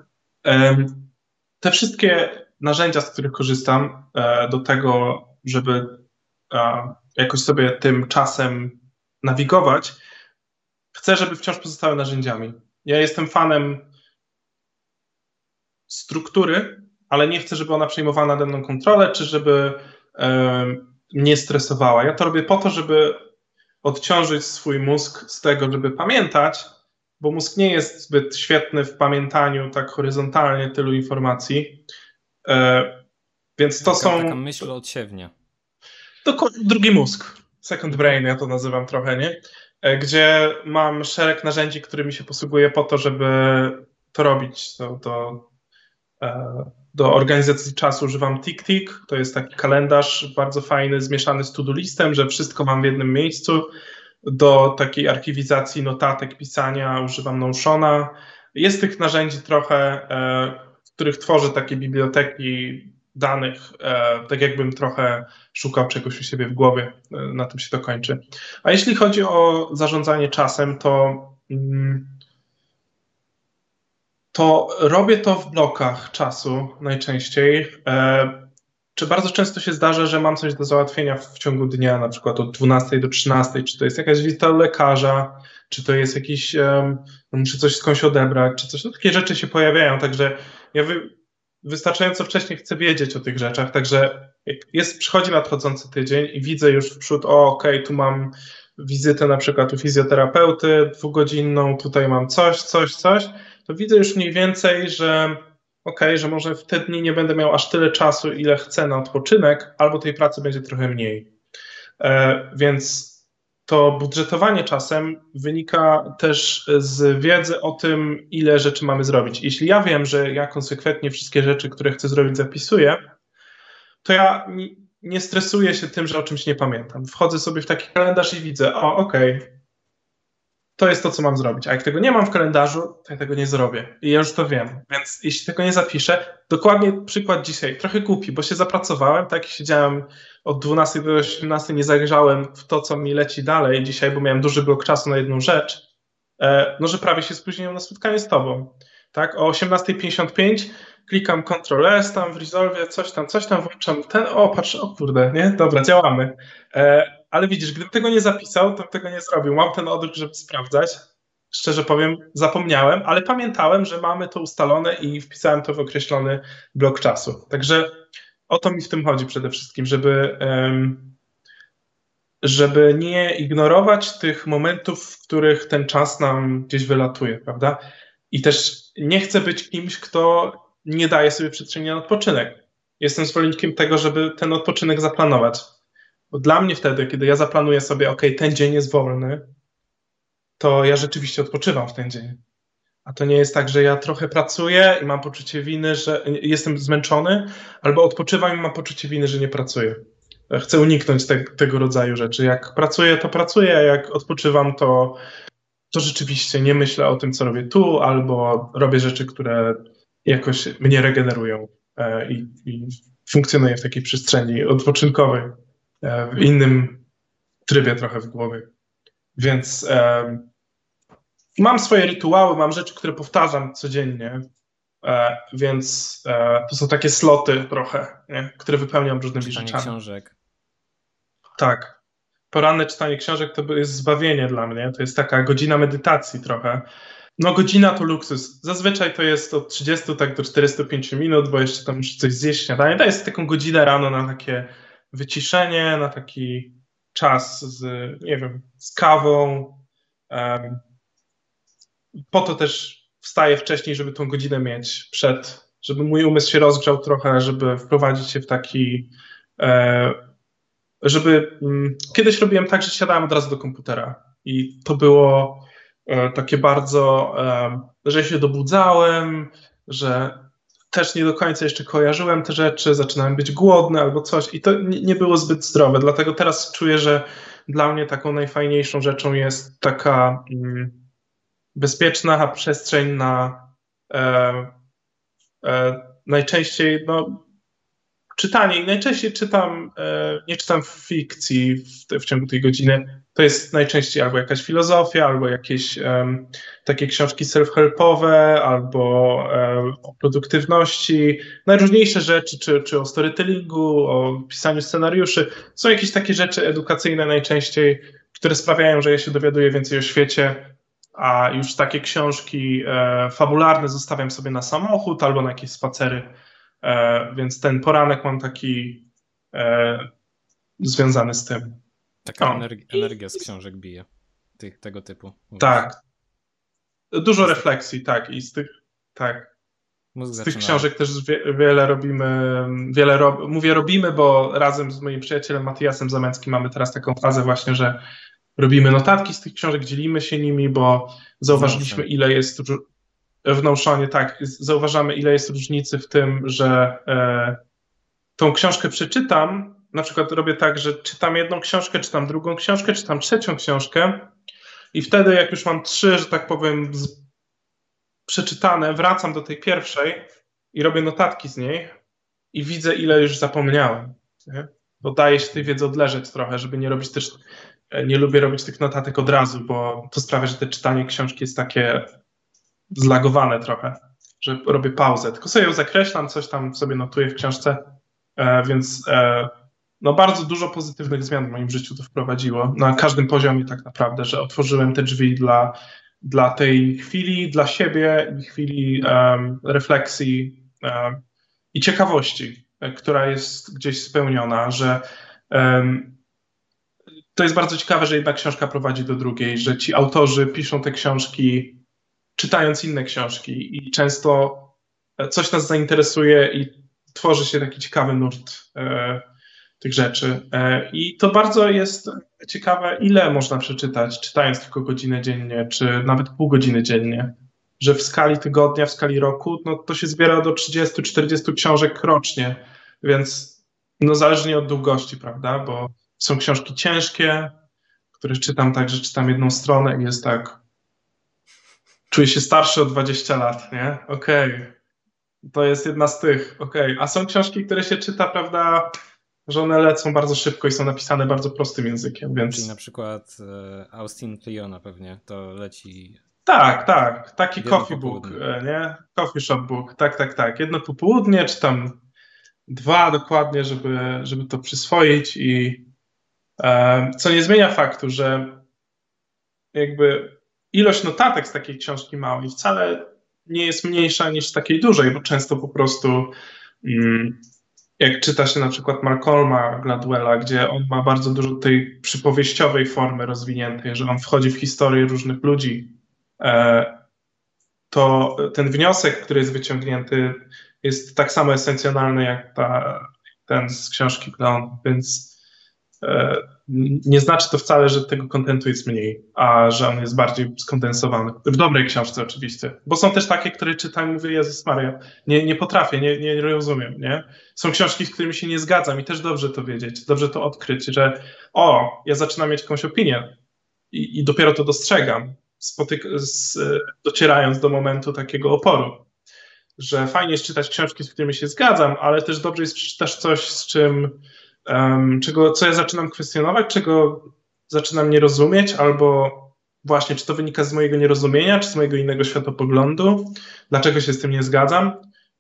Te wszystkie narzędzia, z których korzystam e, do tego, żeby e, jakoś sobie tym czasem nawigować, chcę, żeby wciąż pozostały narzędziami. Ja jestem fanem struktury, ale nie chcę, żeby ona przejmowała nade mną kontrolę, czy żeby nie stresowała. Ja to robię po to, żeby odciążyć swój mózg z tego, żeby pamiętać, bo mózg nie jest zbyt świetny w pamiętaniu tak horyzontalnie tylu informacji. E, więc to taka, są. Taka myśl odsiewnia. Drugi mózg. Second brain, ja to nazywam trochę, nie? E, gdzie mam szereg narzędzi, którymi się posługuję po to, żeby to robić. To, to do organizacji czasu używam TickTick. To jest taki kalendarz bardzo fajny, zmieszany z to-do listem, że wszystko mam w jednym miejscu. Do takiej archiwizacji notatek, pisania używam Notiona. Jest tych narzędzi trochę, e, w których tworzę takie biblioteki danych, e, tak jakbym trochę szukał czegoś u siebie w głowie. E, na tym się to kończy. A jeśli chodzi o zarządzanie czasem, to. Mm, to robię to w blokach czasu najczęściej. E, czy bardzo często się zdarza, że mam coś do załatwienia w ciągu dnia, na przykład od 12 do 13, czy to jest jakaś wizyta u lekarza, czy to jest jakiś, um, muszę coś skądś odebrać, czy coś, no takie rzeczy się pojawiają, także ja wy, wystarczająco wcześnie chcę wiedzieć o tych rzeczach, także jest, przychodzi nadchodzący tydzień i widzę już w przód, o okej, okay, tu mam wizytę na przykład u fizjoterapeuty dwugodzinną, tutaj mam coś, coś, coś, to widzę już mniej więcej, że ok, że może w te dni nie będę miał aż tyle czasu, ile chcę na odpoczynek, albo tej pracy będzie trochę mniej. E, więc to budżetowanie czasem wynika też z wiedzy o tym, ile rzeczy mamy zrobić. Jeśli ja wiem, że ja konsekwentnie wszystkie rzeczy, które chcę zrobić, zapisuję, to ja nie stresuję się tym, że o czymś nie pamiętam. Wchodzę sobie w taki kalendarz i widzę, o, okej, okay, to jest to, co mam zrobić. A jak tego nie mam w kalendarzu, to ja tego nie zrobię. I ja już to wiem. Więc jeśli tego nie zapiszę, dokładnie przykład dzisiaj, trochę głupi, bo się zapracowałem, tak, siedziałem od 12 do 18, nie zajrzałem w to, co mi leci dalej dzisiaj, bo miałem duży blok czasu na jedną rzecz, e, no że prawie się spóźniłem na spotkanie z tobą. Tak, o 18.55 klikam Ctrl S tam w Resolve, coś tam, coś tam, włączam ten, o patrz, o kurde, nie? Dobra, działamy. E, ale widzisz, gdybym tego nie zapisał, to tego nie zrobił. Mam ten odruch, żeby sprawdzać. Szczerze powiem, zapomniałem, ale pamiętałem, że mamy to ustalone i wpisałem to w określony blok czasu. Także o to mi w tym chodzi przede wszystkim, żeby, żeby nie ignorować tych momentów, w których ten czas nam gdzieś wylatuje, prawda? I też nie chcę być kimś, kto nie daje sobie przestrzeni na odpoczynek. Jestem zwolennikiem tego, żeby ten odpoczynek zaplanować bo dla mnie wtedy, kiedy ja zaplanuję sobie, ok, ten dzień jest wolny, to ja rzeczywiście odpoczywam w ten dzień. A to nie jest tak, że ja trochę pracuję i mam poczucie winy, że jestem zmęczony, albo odpoczywam i mam poczucie winy, że nie pracuję. Chcę uniknąć te, tego rodzaju rzeczy. Jak pracuję, to pracuję, a jak odpoczywam, to, to rzeczywiście nie myślę o tym, co robię tu, albo robię rzeczy, które jakoś mnie regenerują e, i, i funkcjonuję w takiej przestrzeni odpoczynkowej. E, w innym trybie trochę w głowie. Więc e, mam swoje rytuały, mam rzeczy, które powtarzam codziennie, e, więc e, to są takie sloty trochę, nie? które wypełniam różnymi czytanie rzeczami. książek. Tak. Poranne czytanie książek to jest zbawienie dla mnie. To jest taka godzina medytacji trochę. No godzina to luksus. Zazwyczaj to jest od 30 tak do 45 minut, bo jeszcze tam muszę coś zjeść śniadanie. To jest taką godzinę rano na takie wyciszenie, na taki czas z, nie wiem, z kawą. Po to też wstaję wcześniej, żeby tą godzinę mieć przed, żeby mój umysł się rozgrzał trochę, żeby wprowadzić się w taki, e, żeby, um, kiedyś robiłem tak, że siadałem od razu do komputera i to było e, takie bardzo, że się dobudzałem, że też nie do końca jeszcze kojarzyłem te rzeczy, zaczynałem być głodny albo coś i to nie, było zbyt zdrowe. Dlatego teraz czuję, że dla mnie taką najfajniejszą rzeczą jest taka mm, bezpieczna przestrzeń na e, e, najczęściej no, czytanie. I najczęściej czytam, e, nie czytam fikcji w, w ciągu tej godziny, to jest najczęściej albo jakaś filozofia, albo jakieś um, takie książki self-helpowe, albo um, o produktywności, najróżniejsze rzeczy, czy, czy o storytellingu, o pisaniu scenariuszy. Są jakieś takie rzeczy edukacyjne najczęściej, które sprawiają, że ja się dowiaduję więcej o świecie, a już takie książki e, fabularne zostawiam sobie na samochód albo na jakieś spacery. E, więc ten poranek mam taki związany z tym. Taka energia, energia z książek bije, tych, tego typu. Tak. Dużo refleksji, tak, i z tych, tak. Mózg z tych książek też wie, wiele robimy, wiele rob, mówię robimy, bo razem z moim przyjacielem Matiasem Zamęckim mamy teraz taką fazę właśnie, że robimy notatki z tych książek, dzielimy się nimi, bo zauważyliśmy ile jest w Notionie, tak, zauważamy ile jest różnicy w tym, że e, tą książkę przeczytam, na przykład robię tak, że czytam jedną książkę, czytam drugą książkę, czytam trzecią książkę i wtedy jak już mam trzy, że tak powiem, przeczytane, wracam do tej pierwszej i robię notatki z niej i widzę, ile już zapomniałem. Nie? Bo daje się tej wiedzy odleżeć trochę, żeby nie robić też, e, nie lubię robić tych notatek od razu, bo to sprawia, że te czytanie książki jest takie zlagowane trochę, że robię pauzę. Tylko sobie ją zakreślam, coś tam sobie notuję w książce, e, więc e, no bardzo dużo pozytywnych zmian w moim życiu to wprowadziło, na każdym poziomie tak naprawdę, że otworzyłem te drzwi dla, dla tej chwili, dla siebie i chwili um, refleksji um, i ciekawości, e, która jest gdzieś spełniona, że um, to jest bardzo ciekawe, że jedna książka prowadzi do drugiej, że ci autorzy piszą te książki czytając inne książki i często coś nas zainteresuje i tworzy się taki ciekawy nurt e, tych rzeczy. E, I to bardzo jest ciekawe, ile można przeczytać, czytając tylko godzinę dziennie, czy nawet pół godziny dziennie. Że w skali tygodnia, w skali roku, no to się zbiera do 30-40 książek rocznie, więc no zależnie od długości, prawda? Bo są książki ciężkie, które czytam tak, że czytam jedną stronę i jest tak. Czuję się starszy o 20 lat, nie? Okej. Okay. To jest jedna z tych, okej. Okay. A są książki, które się czyta, prawda, że one lecą bardzo szybko i są napisane bardzo prostym językiem, więc... Czyli na przykład e, Austin Kleona pewnie, to leci... Tak, tak, taki coffee book, e, nie? Coffee shop book, tak, tak, tak. Jedno popołudnie, czy tam dwa dokładnie, żeby, żeby to przyswoić i e, co nie zmienia faktu, że jakby ilość notatek z takiej książki małej wcale nie jest mniejsza niż z takiej dużej, bo często po prostu mm, jak czyta się na przykład Malcolma Gladwella, gdzie on ma bardzo dużo tej przypowieściowej formy rozwiniętej, że on wchodzi w historię różnych ludzi, e, to ten wniosek, który jest wyciągnięty, jest tak samo esencjonalny jak ta, ten z książki Clown, więc e, nie znaczy to wcale, że tego kontentu jest mniej, a że on jest bardziej skondensowany. W dobrej książce oczywiście, bo są też takie, które czytam i mówię, Jezus Maria, nie, nie potrafię, nie, nie rozumiem, nie? Są książki, z którymi się nie zgadzam i też dobrze to wiedzieć, dobrze to odkryć, że o, ja zaczynam mieć jakąś opinię i, i dopiero to dostrzegam, spotyk- z, docierając do momentu takiego oporu, że fajnie jest czytać książki, z którymi się zgadzam, ale też dobrze jest przeczytać coś, z czym um, czego, co ja zaczynam kwestionować, czego zaczynam nie rozumieć, albo właśnie, czy to wynika z mojego nierozumienia, czy z mojego innego światopoglądu, dlaczego się z tym nie zgadzam.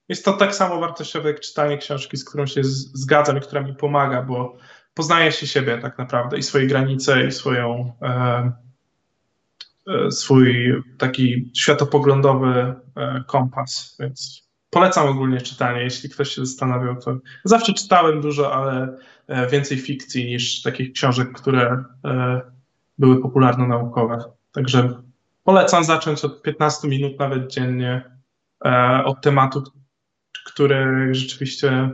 Jest to tak samo wartościowe jak czytanie książki, z którą się zgadzam i która mi pomaga, bo poznaję się siebie tak naprawdę i swoje granice, i swoją, e, e, swój taki światopoglądowy e, kompas, więc polecam ogólnie czytanie, jeśli ktoś się zastanawiał, to zawsze czytałem dużo, ale E, więcej fikcji niż takich książek, które e, były popularno-naukowe. Także polecam zacząć od 15 minut nawet dziennie e, od tematu, który rzeczywiście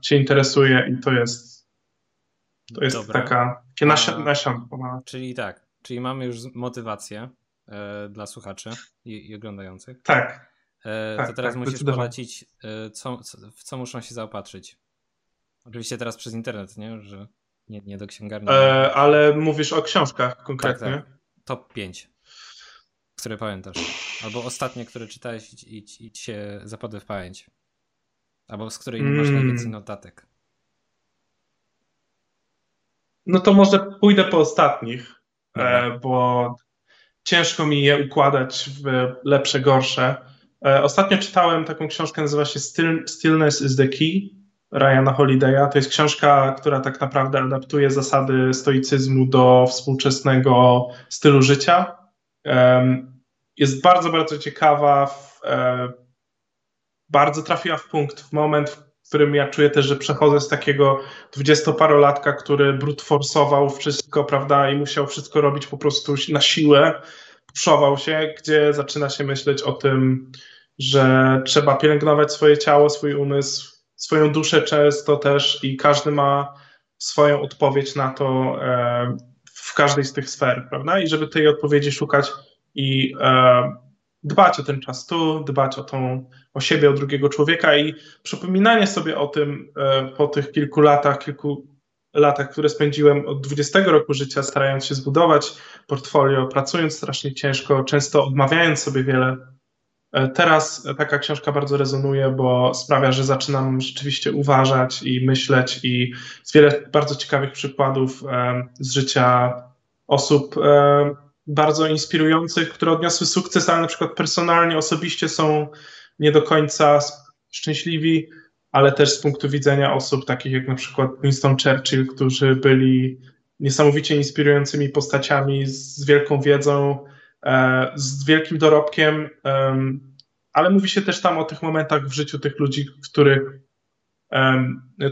Cię interesuje i to jest to jest Dobra. taka takie nasionko. Czyli tak, czyli mamy już motywację dla słuchaczy i, i oglądających. Tak. To tak, teraz tak, musisz polecić, co, w co muszą się zaopatrzyć Oczywiście teraz przez internet, nie? Że nie, nie do księgarni. E, ale mówisz o książkach konkretnie? Tak, tak. Top 5, które pamiętasz. Albo ostatnie, które czytałeś i, i, i ci się zapadły w pamięć. Albo z której mm. masz najwięcej notatek. No to może pójdę po ostatnich, e, bo ciężko mi je układać w lepsze, gorsze. E, ostatnio czytałem taką książkę, nazywa się Still, Stillness is the Key Ryana Holiday'a. To jest książka, która tak naprawdę adaptuje zasady stoicyzmu do współczesnego stylu życia. Jest bardzo, bardzo ciekawa, e, bardzo trafiła w punkt w moment, w którym ja czuję też, że przechodzę z takiego dwudziestoparolatka, który brute forsował wszystko, prawda, i musiał wszystko robić po prostu na siłę, puszował się, gdzie zaczyna się myśleć o tym, że trzeba pielęgnować swoje ciało, swój umysł, swoją duszę często też i każdy ma swoją odpowiedź na to e, w każdej z tych sfer, prawda? I żeby tej odpowiedzi szukać i e, dbać o ten czas tu, dbać o, tą, o siebie, o drugiego człowieka i przypominanie sobie o tym e, po tych kilku latach, kilku latach, które spędziłem od 20 roku życia, starając się zbudować portfolio, pracując strasznie ciężko, często odmawiając sobie wiele. E, teraz taka książka bardzo rezonuje, bo sprawia, że zaczynam rzeczywiście uważać i myśleć, i z wiele bardzo ciekawych przykładów e, z życia osób bardzo inspirujących, które odniosły sukces, ale na przykład personalnie, osobiście są nie do końca szczęśliwi, ale też z punktu widzenia osób takich jak na przykład Winston Churchill, którzy byli niesamowicie inspirującymi postaciami z wielką wiedzą, e, z wielkim dorobkiem, ale mówi się też tam o tych momentach w życiu tych ludzi, których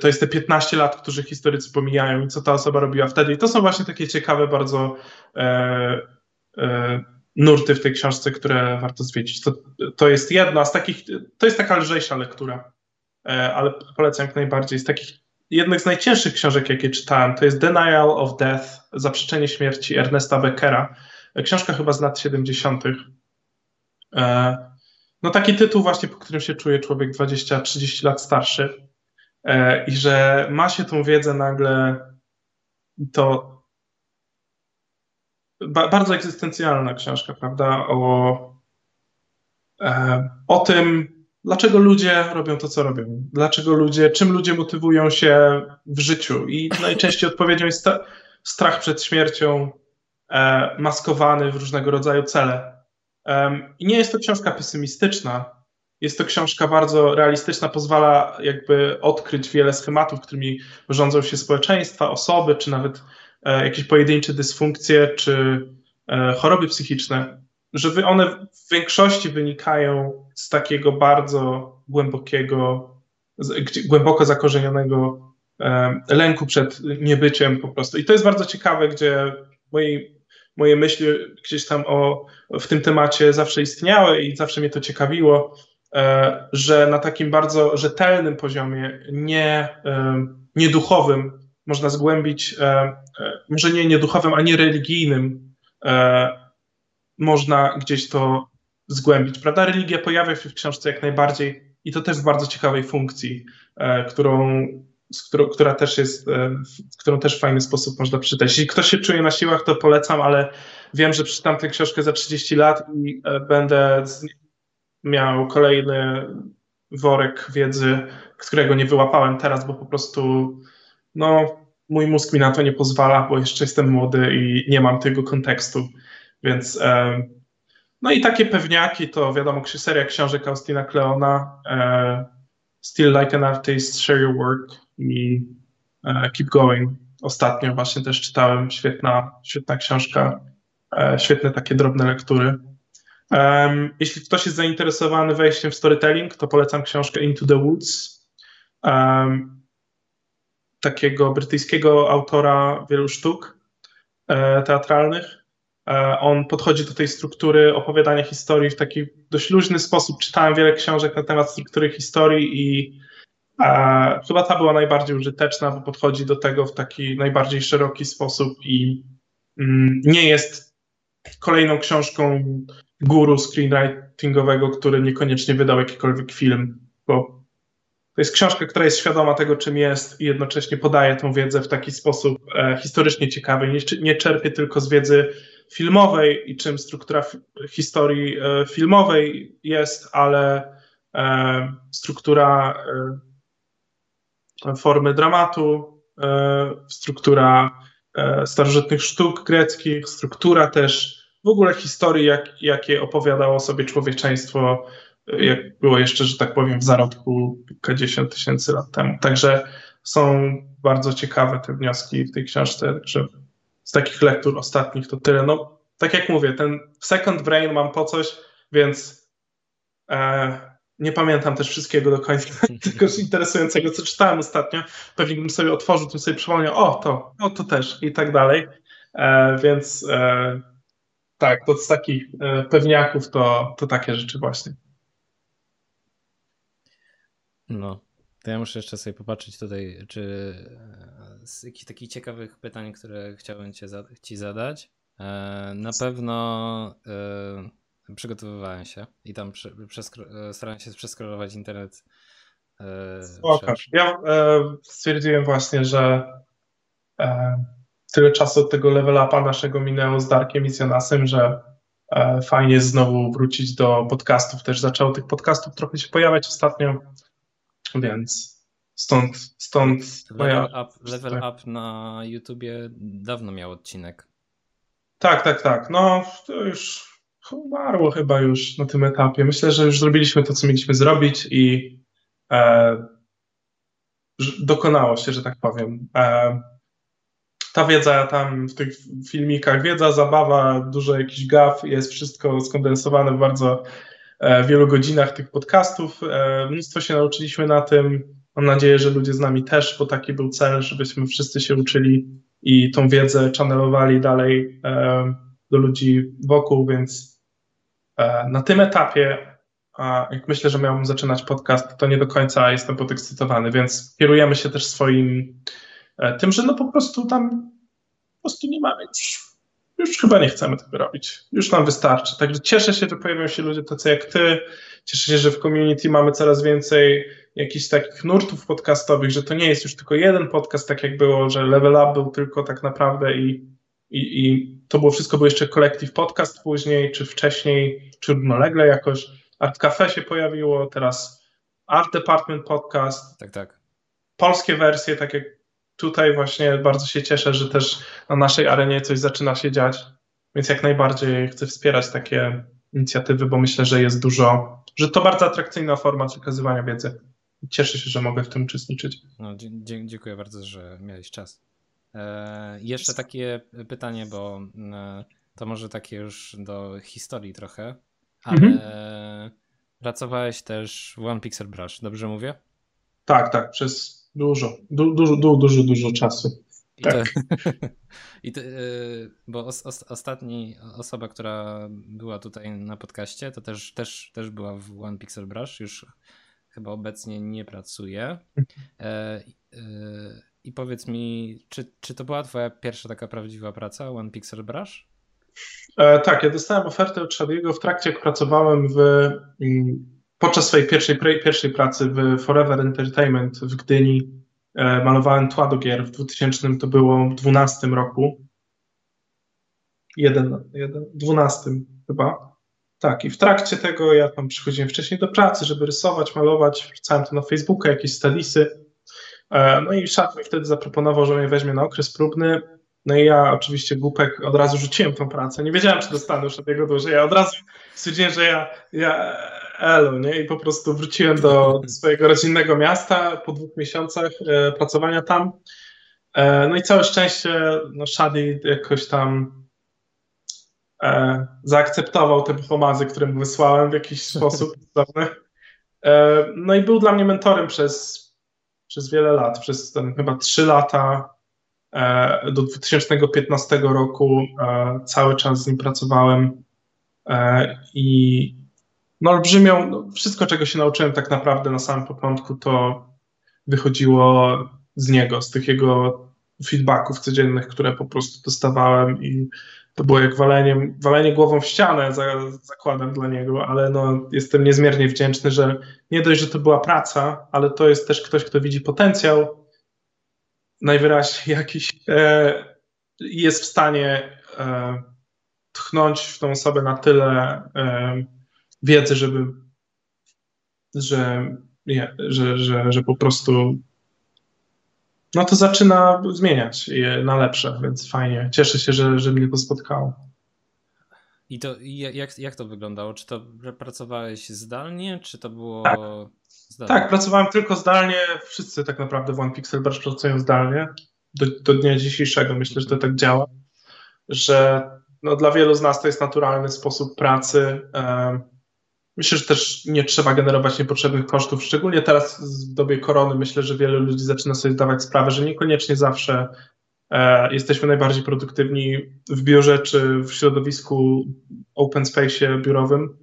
to jest te 15 lat, którzy historycy pomijają i co ta osoba robiła wtedy. I to są właśnie takie ciekawe bardzo e, E, nurty w tej książce, które warto zwiedzić. To, to jest jedna z takich, to jest taka lżejsza lektura, ale polecam jak najbardziej. Z takich jednych z najcięższych książek, jakie czytałem, to jest Denial of Death, Zaprzeczenie śmierci Ernesta Beckera. Książka chyba z lat 70. E, no taki tytuł właśnie, po którym się czuje człowiek 20-30 lat starszy i że ma się tą wiedzę nagle, to ba bardzo egzystencjalna książka, prawda? O, e, o tym, dlaczego ludzie robią to, co robią. Dlaczego ludzie, czym ludzie motywują się w życiu. I najczęściej odpowiedzią jest strach przed śmiercią, e, maskowany w różnego rodzaju cele. I nie jest to książka pesymistyczna. Jest to książka bardzo realistyczna, pozwala jakby odkryć wiele schematów, którymi rządzą się społeczeństwa, osoby, czy nawet E, jakieś pojedyncze dysfunkcje czy e, choroby psychiczne, że one w większości wynikają z takiego bardzo głębokiego, głęboko zakorzenionego e, lęku przed niebyciem po prostu. I to jest bardzo ciekawe, gdzie moje, moje myśli gdzieś tam o, w tym temacie zawsze istniały i zawsze mnie to ciekawiło, że na takim bardzo rzetelnym poziomie, nie, nie duchowym, można zgłębić, e, e, może nie nieduchowym, a nie religijnym, e, można gdzieś to zgłębić. Prawda? Religia pojawia się w książce jak najbardziej i to też w bardzo ciekawej funkcji, którą, którą, która też jest, którą też w fajny sposób można przeczytać. Jeśli ktoś się czuje na siłach, to polecam, ale wiem, że przeczytam tę książkę za 30 lat i będę miał kolejny worek wiedzy, którego nie wyłapałem teraz, bo po prostu no mój mózg mi na to nie pozwala, bo jeszcze jestem młody i nie mam tego kontekstu, więc no i takie pewniaki to wiadomo, seria książek Austina Kleona, e, Still Like an Artist, Share Your Work i e, Keep Going. Ostatnio właśnie też czytałem, świetna, świetna książka, e, świetne takie drobne lektury. Um, jeśli ktoś jest zainteresowany wejściem w storytelling, to polecam książkę Into the Woods. Um, takiego brytyjskiego autora wielu sztuk e, teatralnych. E, on podchodzi do tej struktury opowiadania historii w taki dość luźny sposób. Czytałem wiele książek na temat struktury historii i e, chyba ta była najbardziej użyteczna, bo podchodzi do tego w taki najbardziej szeroki sposób i mm, nie jest kolejną książką guru screenwritingowego, który niekoniecznie wydał jakikolwiek film, bo to jest książka, która jest świadoma tego, czym jest i jednocześnie podaje tą wiedzę w taki sposób e, historycznie ciekawy. Nie, nie czerpie tylko z wiedzy filmowej i czym struktura historii e, filmowej jest, ale e, struktura e, formy dramatu, struktura starożytnych sztuk greckich, struktura też w ogóle historii, jak, jakie opowiadało sobie człowieczeństwo jak było jeszcze, że tak powiem, w zarodku kilkadziesiąt tysięcy lat temu. Także są bardzo ciekawe te wnioski w tej książce, że z takich lektur ostatnich to tyle. No, tak jak mówię, ten second brain mam po coś, więc e, nie pamiętam też wszystkiego do końca, tylko interesującego, co czytałem ostatnio. Pewnie bym sobie otworzył, tym sobie przypomniał, o to, o to też i tak dalej. E, więc e, tak, to z takich e, pewniaków to, to takie rzeczy właśnie. No, to ja muszę jeszcze sobie popatrzeć tutaj, czy e, z jakichś takich ciekawych pytań, które chciałbym cię, ci zadać. E, na pewno e, przygotowywałem się i tam starałem się przeskrolować internet. Spoko. Ja stwierdziłem właśnie, że tyle czasu od tego level upa naszego minęło z Darkiem i z Jonasem, że fajnie znowu wrócić do podcastów. Też zaczęło tych podcastów trochę się pojawiać ostatnio więc stąd, stąd level, moja... up, level up na YouTubie dawno miał odcinek. Tak, tak, tak. No to już umarło chyba już na tym etapie. Myślę, że już zrobiliśmy to, co mieliśmy zrobić i e, dokonało się, że tak powiem. E, ta wiedza tam w tych filmikach, wiedza, zabawa, dużo jakiś gaf, jest wszystko skondensowane w bardzo wielu godzinach tych podcastów. E, mnóstwo się nauczyliśmy na tym. Mam nadzieję, że ludzie z nami też, bo taki był cel, żebyśmy wszyscy się uczyli i tą wiedzę channelowali dalej e, do ludzi wokół, więc na tym etapie, jak myślę, że miałbym zaczynać podcast, to nie do końca jestem podekscytowany, więc kierujemy się też swoim tym, że no po prostu tam po prostu nie mamy już już chyba nie chcemy tego robić. Już nam wystarczy. Także cieszę się, że pojawiają się ludzie tacy jak ty. Cieszę się, że w community mamy coraz więcej jakichś takich nurtów podcastowych, że to nie jest już tylko jeden podcast, tak jak było, że Level Up był tylko tak naprawdę i, i, i to było wszystko, był jeszcze Collective Podcast później, czy wcześniej, czy równolegle jakoś. Art Cafe się pojawiło, teraz Art Department Podcast. Tak, tak. Polskie wersje, tak jak tutaj właśnie bardzo się cieszę, że też na naszej arenie coś zaczyna się dziać, więc jak najbardziej chcę wspierać takie inicjatywy, bo myślę, że jest dużo, że to bardzo atrakcyjna forma przekazywania wiedzy. Cieszę się, że mogę w tym uczestniczyć. No, dziękuję bardzo, że miałeś czas. E, jeszcze takie pytanie, bo e, to może takie już do historii trochę, ale mhm. pracowałeś też w One Pixel Brush, dobrze mówię? Tak, tak, przez Dużo, du, dużo, du, dużo, dużo czasu. I tak. To, i to, y, bo os, os, ostatni osoba, która była tutaj na podcaście, to też, też, też była w One Pixel Brush, już chyba obecnie nie pracuje. E, e, I powiedz mi, czy, czy to była twoja pierwsza taka prawdziwa praca, One Pixel Brush? E, tak, ja dostałem ofertę od Shadiego w trakcie, jak pracowałem w mm, podczas swojej pierwszej, pierwszej pracy w Forever Entertainment w Gdyni e, malowałem tła do gier w 2000 to było 12 roku. Jeden, jeden, 12 chyba. Tak, i w trakcie tego ja tam przychodziłem wcześniej do pracy, żeby rysować, malować, wrzucałem to na Facebooka, jakieś stadisy. E, no i szat mi wtedy zaproponował, że mnie weźmie na okres próbny. No i ja oczywiście głupek od razu rzuciłem tą pracę. Nie wiedziałem, czy dostanę już od niego dłużej. Ja od razu stwierdziłem, że ja, ja elo, nie? I po prostu wróciłem do swojego rodzinnego miasta po dwóch miesiącach e, pracowania tam. E, no i całe szczęście, no Shadi jakoś tam e, zaakceptował te pomazy, które mu wysłałem w jakiś sposób. E, no i był dla mnie mentorem przez, przez wiele lat, przez ten, chyba trzy lata e, do 2015 roku e, cały czas z nim pracowałem i no olbrzymią, no, wszystko czego się nauczyłem tak naprawdę na samym początku to wychodziło z niego, z tych jego feedbacków codziennych, które po prostu dostawałem i to było jak walenie, walenie głową w ścianę, za, zakładam dla niego, ale no, jestem niezmiernie wdzięczny, że nie dość, że to była praca, ale to jest też ktoś, kto widzi potencjał, najwyraźniej jakiś e, jest w stanie e, tchnąć w tą osobę na tyle e, wiedzy, żeby, że, nie, że, że, że po prostu no to zaczyna zmieniać je na lepsze, więc fajnie. Cieszę się, że, że mnie to spotkało. I to jak, jak to wyglądało? Czy to pracowałeś zdalnie, czy to było. Tak, zdalnie? tak pracowałem tylko zdalnie. Wszyscy tak naprawdę w OnePixel Brush pracują zdalnie. Do, do dnia dzisiejszego myślę, że to tak działa, że no, dla wielu z nas to jest naturalny sposób pracy. Myślę, że też nie trzeba generować niepotrzebnych kosztów, szczególnie teraz w dobie korony. Myślę, że wiele ludzi zaczyna sobie zdawać sprawę, że niekoniecznie zawsze e, jesteśmy najbardziej produktywni w biurze czy w środowisku open space biurowym,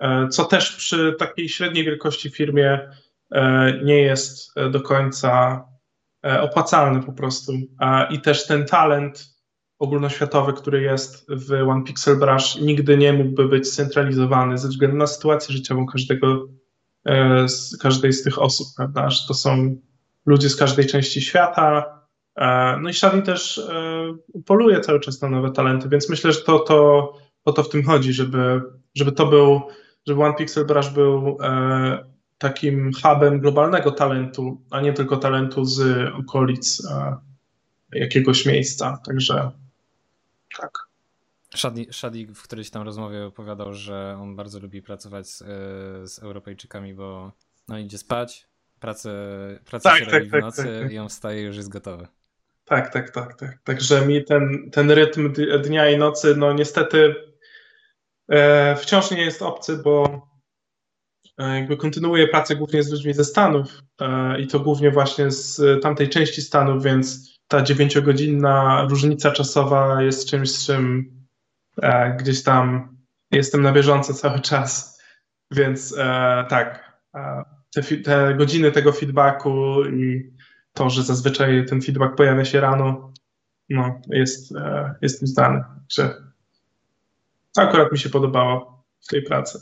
e, co też przy takiej średniej wielkości firmie e, nie jest do końca e, opłacalny po prostu. I też ten talent ogólnoświatowy, który jest w One Pixel Brush, nigdy nie mógłby być scentralizowany ze względu na sytuację życiową każdego, e, z każdej z tych osób, prawda? Że to są ludzie z każdej części świata. E, no i Shadi też e, poluje cały czas na nowe talenty, więc myślę, że to, to o to w tym chodzi, żeby, żeby to był, żeby One Pixel Brush był takim hubem globalnego talentu, a nie tylko talentu z okolic jakiegoś miejsca. Także tak. Shadi, Shadi w którejś tam rozmowie opowiadał, że on bardzo lubi pracować z, z Europejczykami, bo no idzie spać, pracę, pracę tak, się tak, robi tak, w nocy tak, tak. i on wstaje i już jest gotowy. Tak, tak, tak, tak. Także mi ten, ten rytm dnia i nocy, no niestety e, wciąż nie jest obcy, bo e, jakby kontynuuję pracę głównie z ludźmi ze Stanów e, i to głównie właśnie z tamtej części Stanów, więc ta dziewięciogodzinna różnica czasowa jest czymś, z czym e, gdzieś tam jestem na bieżąco cały czas. Więc e, tak, e, te, te, godziny tego feedbacku i to, że zazwyczaj ten feedback pojawia się rano, no, jest, e, jest mi znany. Także akurat mi się podobało w tej pracy.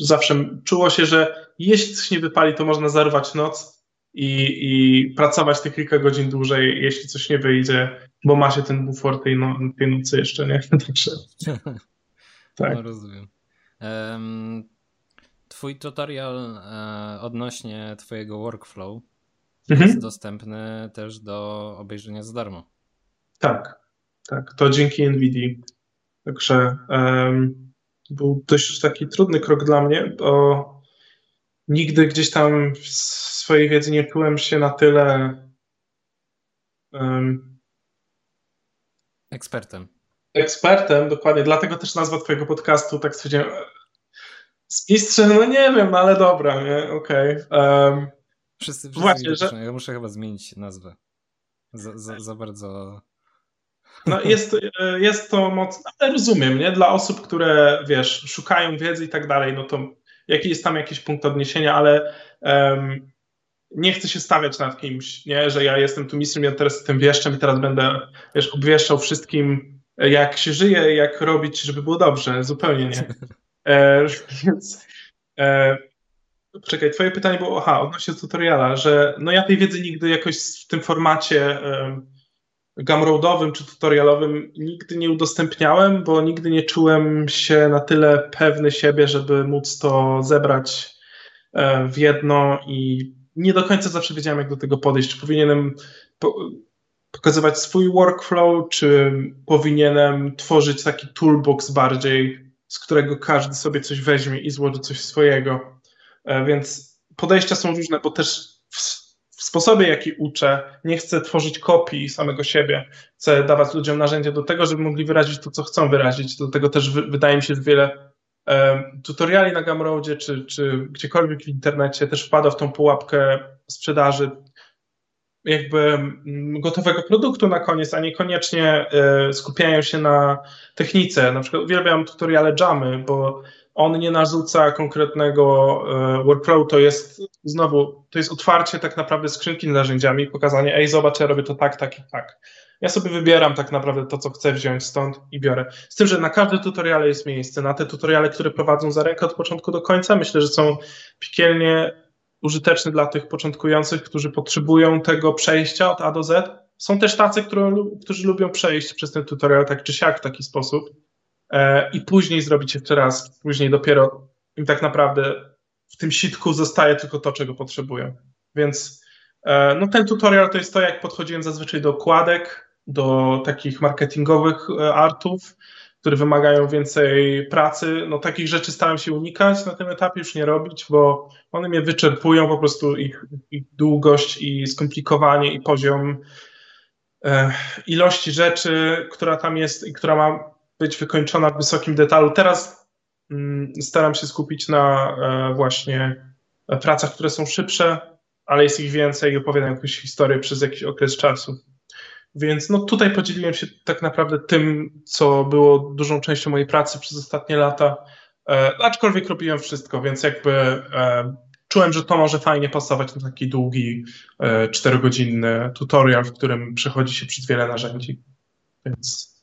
Zawsze czuło się, że jeśli coś nie wypali, to można zarwać noc, i, i pracować te kilka godzin dłużej, jeśli coś nie wyjdzie, bo ma się ten bufor tej, no, tej nocy jeszcze, nie? Także, tak. No, rozumiem. Um, twój tutorial e, odnośnie twojego workflow mhm. jest dostępny też do obejrzenia za darmo. Tak, tak. To dzięki NVIDIA. Także um, był dość taki trudny krok dla mnie, bo nigdy gdzieś tam w swojej wiedzy nie czułem się na tyle um, ekspertem. Ekspertem, dokładnie. Dlatego też nazwa twojego podcastu tak stwierdziłem. Z mistrzem, no nie wiem, no ale dobra, nie? Okej. Okay. Um, wszyscy, wszyscy właśnie, że... Ja muszę chyba zmienić nazwę. Za, za, za bardzo. No jest, jest to mocno, ale rozumiem, nie? Dla osób, które wiesz, szukają wiedzy i tak dalej, no to jaki jest tam jakiś punkt odniesienia, ale um, nie chcę się stawiać nad kimś, nie? że ja jestem tu mistrzem, ja teraz jestem wieszczem i teraz będę wiesz, obwieszczał wszystkim, jak się żyje, jak robić, żeby było dobrze. Zupełnie nie. E, więc e, czekaj, twoje pytanie było, aha, odnośnie tutoriala, że no ja tej wiedzy nigdy jakoś w tym formacie e, Gumroadowym czy tutorialowym nigdy nie udostępniałem, bo nigdy nie czułem się na tyle pewny siebie, żeby móc to zebrać e, w jedno i nie do końca zawsze wiedziałem, jak do tego podejść. Czy powinienem pokazywać swój workflow, czy powinienem tworzyć taki toolbox bardziej, z którego każdy sobie coś weźmie i złoży coś swojego. E, więc podejścia są różne, bo też w sposobie, jaki uczę, nie chcę tworzyć kopii samego siebie. Chcę dawać ludziom narzędzia do tego, żeby mogli wyrazić to, co chcą wyrazić. Do tego też wydaje mi się, że wiele tutoriali na Gumroadzie czy, czy gdziekolwiek w internecie też wpada w tą pułapkę sprzedaży jakby gotowego produktu na koniec, a niekoniecznie e, skupiają się na technice. Na przykład uwielbiam tutoriale Jamy, bo on nie narzuca konkretnego e, workflow, to jest znowu, to jest otwarcie tak naprawdę skrzynki narzędziami, pokazanie, ej, zobacz, ja robię to tak, tak i tak. Ja sobie wybieram tak naprawdę to, co chcę wziąć stąd i biorę. Z tym, że na każde tutoriale jest miejsce. Na te tutoriale, które prowadzą za rękę od początku do końca, myślę, że są piekielnie użyteczne dla tych początkujących, którzy potrzebują tego przejścia od A do Z. Są też tacy, którzy lubią przejść przez ten tutorial tak czy siak w taki sposób i później zrobić jeszcze raz, później dopiero im tak naprawdę w tym sitku zostaje tylko to, czego potrzebują. Więc e, no, ten tutorial to jest to, jak podchodziłem zazwyczaj do okładek, do takich marketingowych e, artów, które wymagają więcej pracy. No, takich rzeczy staram się unikać na tym etapie, już nie robić, bo one mnie wyczerpują, po prostu ich, ich długość i skomplikowanie i poziom e, ilości rzeczy, która tam jest i która ma być wykończona w wysokim detalu. Teraz mm, staram się skupić na właśnie pracach, które są szybsze, ale jest ich więcej i opowiadam jakąś historię przez jakiś okres czasu. Więc no tutaj podzieliłem się tak naprawdę tym, co było dużą częścią mojej pracy przez ostatnie lata, e, aczkolwiek robiłem wszystko, więc jakby e, czułem, że to może fajnie pasować na taki długi, e, czterogodzinny tutorial, w którym przechodzi się przez wiele narzędzi. Więc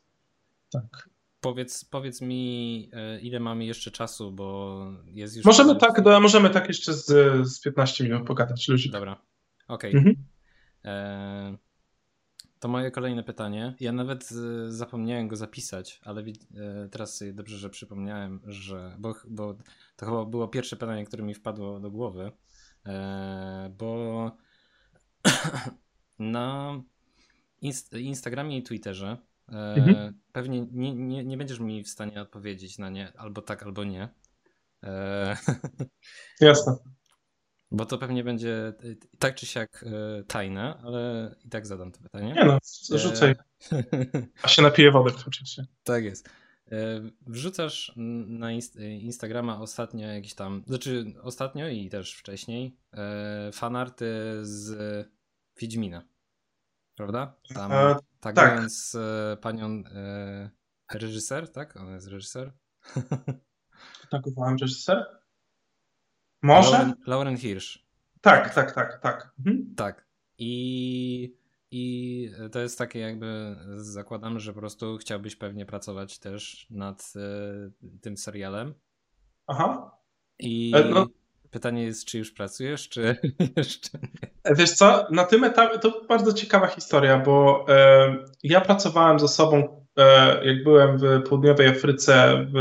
tak. Powiedz, powiedz mi, e, ile mamy jeszcze czasu, bo jest już. Możemy tak, do, możemy tak jeszcze z, z 15 minut pogadać, ludzi. Dobra. Okej. Okay. Mhm. E, to moje kolejne pytanie. Ja nawet e, zapomniałem go zapisać, ale teraz sobie dobrze, że przypomniałem, że. Bo, bo to chyba było pierwsze pytanie, które mi wpadło do głowy. Bo na Instagramie i Twitterze Mhm. E, pewnie nie, nie, nie będziesz mi w stanie odpowiedzieć na nie, albo tak, albo nie. E, Jasne. Bo to pewnie będzie e, tak czy siak tajne, ale i tak zadam to pytanie. Nie no, rzucaj. A się napiję wody czasie. Tak jest. Wrzucasz na Instagrama ostatnio jakieś tam, znaczy ostatnio i też wcześniej, fanarty z Wiedźmina. Prawda? Tam, tak, tak. więc e, panią e, reżyser, tak? On jest reżyser? Tagowałem reżyser? Może? Lauren, Lauren Hirsch. Tak, tak, tak, tak. Mhm. Tak. I, I to jest takie jakby, zakładam, że po prostu chciałbyś pewnie pracować też nad e, tym serialem. Aha. I... E, no Pytanie jest, czy już pracujesz, czy jeszcze nie? Wiesz co, na tym etapie to bardzo ciekawa historia, bo e, ja pracowałem z osobą, e, jak byłem w południowej Afryce, w,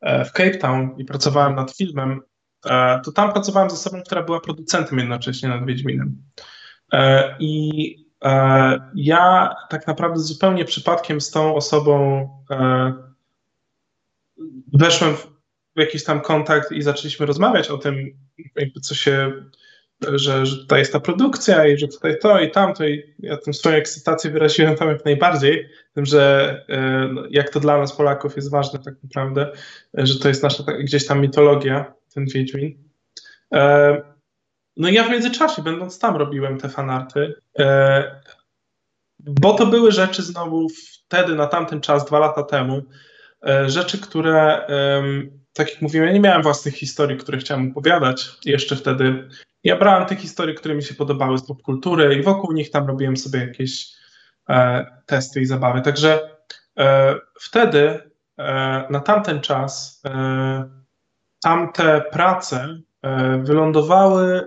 e, w Cape Town i pracowałem nad filmem, e, to tam pracowałem z osobą, która była producentem jednocześnie nad Wiedźminem. E, I e, ja tak naprawdę zupełnie przypadkiem z tą osobą weszłem w jakiś tam kontakt i zaczęliśmy rozmawiać o tym, jakby co się, że, że tutaj jest ta produkcja i że tutaj to i tamto i ja tę swoją ekscytację wyraziłem tam jak najbardziej, tym, że e, no, jak to dla nas Polaków jest ważne tak naprawdę, że to jest nasza gdzieś tam mitologia, ten Wiedźmin. E, no i ja w międzyczasie, będąc tam, robiłem te fanarty, e, bo to były rzeczy znowu wtedy, na tamten czas, dwa lata temu, rzeczy, które tak jak mówiłem, ja nie miałem własnych historii, które chciałem opowiadać jeszcze wtedy. Ja brałem te historie, które mi się podobały z popkultury i wokół nich tam robiłem sobie jakieś e, testy i zabawy. Także e, wtedy, e, na tamten czas, e, tamte prace e, wylądowały e,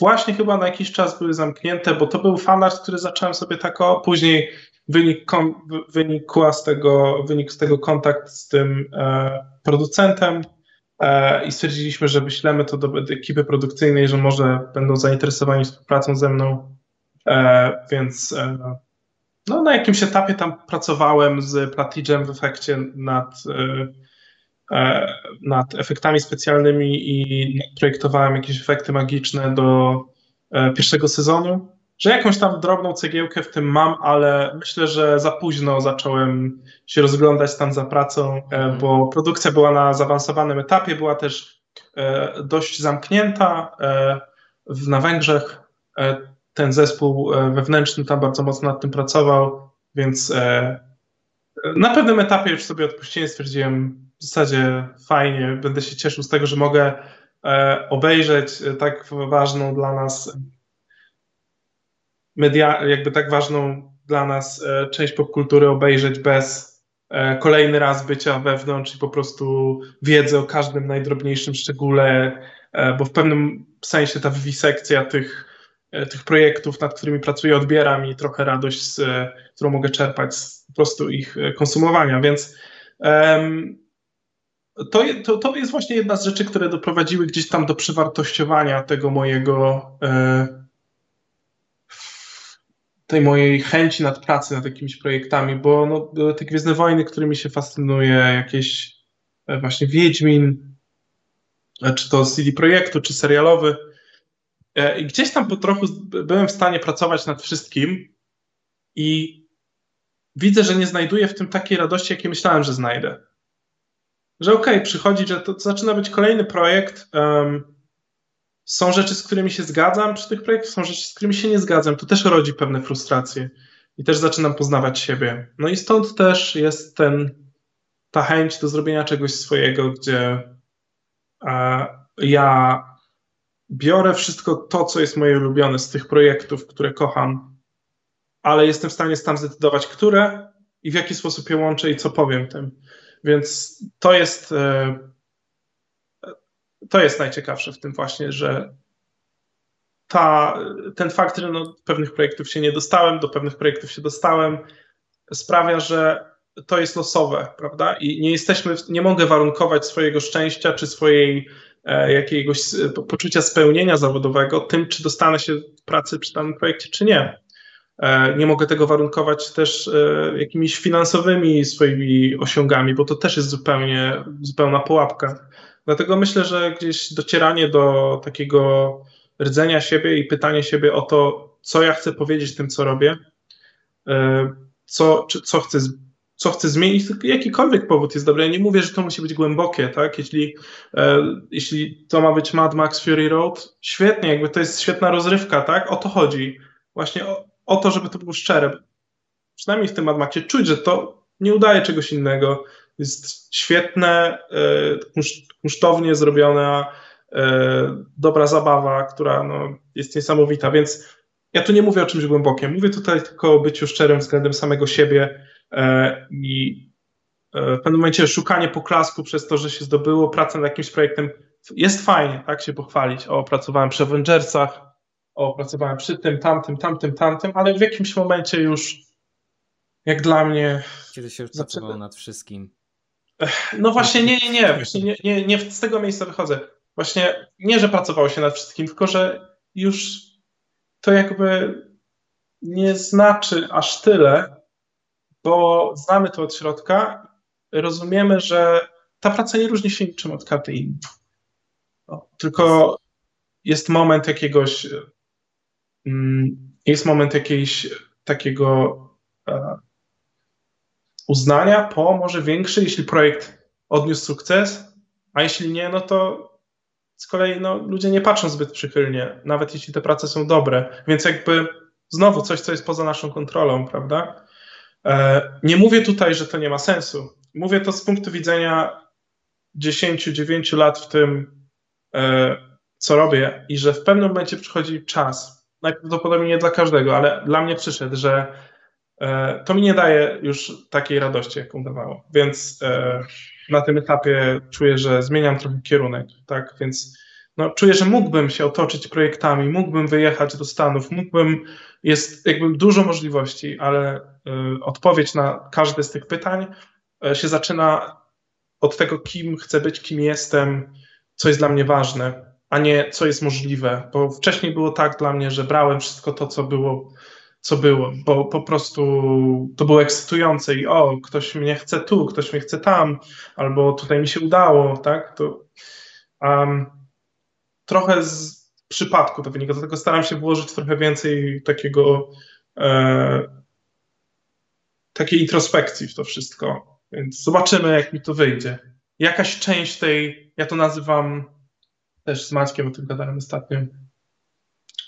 właśnie chyba na jakiś czas były zamknięte, bo to był fanart, który zacząłem sobie tak o, później wynik, wynikła z tego, wynik z tego kontakt z tym e, producentem e, i stwierdziliśmy, że wyślemy to do ekipy produkcyjnej, że może będą zainteresowani współpracą ze mną, e, więc e, no, na jakimś etapie tam pracowałem z Platidżem w efekcie nad, e, e, nad efektami specjalnymi i projektowałem jakieś efekty magiczne do pierwszego sezonu że jakąś tam drobną cegiełkę w tym mam, ale myślę, że za późno zacząłem się rozglądać tam za pracą, e, mhm. bo produkcja była na zaawansowanym etapie, była też e, dość zamknięta e, na Węgrzech. Ten zespół wewnętrzny tam bardzo mocno nad tym pracował, więc na pewnym etapie już sobie odpuściłem, stwierdziłem w zasadzie fajnie, będę się cieszył z tego, że mogę obejrzeć tak ważną dla nas media, jakby tak ważną dla nas e, część popkultury obejrzeć bez e, kolejny raz bycia wewnątrz i po prostu wiedzy o każdym najdrobniejszym szczególe, e, bo w pewnym sensie ta wiwisekcja tych, tych projektów, nad którymi pracuję, odbiera mi trochę radość, z, którą mogę czerpać z po prostu ich konsumowania, więc to, to, to jest właśnie jedna z rzeczy, które doprowadziły gdzieś tam do przewartościowania tego mojego tej mojej chęci nad pracy nad jakimiś projektami, bo no, te Gwiezdne Wojny, którymi się fascynuje, jakieś e, właśnie Wiedźmin, e, czy to CD Projektu, czy serialowy. E, I gdzieś tam po trochu byłem w stanie pracować nad wszystkim i widzę, że nie znajduję w tym takiej radości, jakiej myślałem, że znajdę. że okej, okay, przychodzi, że to, zaczyna być kolejny projekt. Um, są rzeczy, z którymi się zgadzam przy tych projektach, są rzeczy, z którymi się nie zgadzam. To też rodzi pewne frustracje i też zaczynam poznawać siebie. No i stąd też jest ten, ta chęć do zrobienia czegoś swojego, gdzie e, ja biorę wszystko to, co jest moje ulubione z tych projektów, które kocham, ale jestem w stanie sam zdecydować, które i w jaki sposób je łączę i co powiem tym. Więc to jest e, to jest najciekawsze w tym właśnie, że ta, ten fakt, że no, pewnych projektów się nie dostałem, do pewnych projektów się dostałem, sprawia, że to jest losowe, prawda? I nie jesteśmy, nie mogę warunkować swojego szczęścia czy swojej e, jakiegoś poczucia spełnienia zawodowego tym, czy dostanę się pracy przy danym projekcie, czy nie. E, nie mogę tego warunkować też e, jakimiś finansowymi swoimi osiągami, bo to też jest zupełnie zupełna pułapka. Dlatego myślę, że gdzieś docieranie do takiego rdzenia siebie i pytanie siebie o to, co ja chcę powiedzieć tym, co robię, e, co, czy, co, chcę, co chcę zmienić, jakikolwiek powód jest dobry. Ja nie mówię, że to musi być głębokie, tak? Jeśli, e, jeśli to ma być Mad Max Fury Road, świetnie, jakby to jest świetna rozrywka, tak? O to chodzi. Właśnie o, o to, żeby to było szczere. Przynajmniej w tym Mad Maxie czuć, że to nie udaje czegoś innego. Jest świetne, e, kunsztownie zrobiona, e, dobra zabawa, która no, jest niesamowita, więc ja tu nie mówię o czymś głębokim, mówię tutaj tylko o byciu szczerym względem samego siebie e, i w pewnym momencie szukanie poklasku przez to, że się zdobyło pracę nad jakimś projektem, jest fajnie, tak, się pochwalić. O, pracowałem przy Avengersach, o, pracowałem przy tym, tamtym, tamtym, tamtym, ale w jakimś momencie już, jak dla mnie... Kiedy się już pracowało nad wszystkim. No właśnie, nie, nie, nie, właśnie nie, nie, nie z tego miejsca wychodzę. Właśnie nie, że pracowało się nad wszystkim, tylko że już to jakby nie znaczy aż tyle, bo znamy to od środka, rozumiemy, że ta praca nie różni się niczym od każdej innej. Tylko jest moment jakiegoś, mm, jest moment jakiejś takiego e, uznania po może większy, jeśli projekt odniósł sukces, a jeśli nie, no to z kolei no, ludzie nie patrzą zbyt przychylnie, nawet jeśli te prace są dobre. Więc jakby znowu coś, co jest poza naszą kontrolą, prawda? E, nie mówię tutaj, że to nie ma sensu. Mówię to z punktu widzenia 10-9 lat w tym, e, co robię, i że w pewnym momencie przychodzi czas. Najprawdopodobniej nie dla każdego, ale dla mnie przyszedł, że to mi nie daje już takiej radości, jaką dawało. Więc e, na tym etapie czuję, że zmieniam trochę kierunek, tak? Więc no, czuję, że mógłbym się otoczyć projektami, mógłbym wyjechać do Stanów, mógłbym, jest jakby dużo możliwości, ale y, odpowiedź na każde z tych pytań się zaczyna od tego, kim chcę być, kim jestem, co jest dla mnie ważne, a nie co jest możliwe. Bo wcześniej było tak dla mnie, że brałem wszystko to, co było co było, bo po prostu to było ekscytujące i o, ktoś mnie chce tu, ktoś mnie chce tam, albo tutaj mi się udało, tak? To um, trochę z przypadku to wynika, dlatego staram się włożyć trochę więcej takiego e, takiej introspekcji w to wszystko, więc zobaczymy, jak mi to wyjdzie. Jakaś część tej, ja to nazywam też z Maćkiem o tym gadałem ostatnio,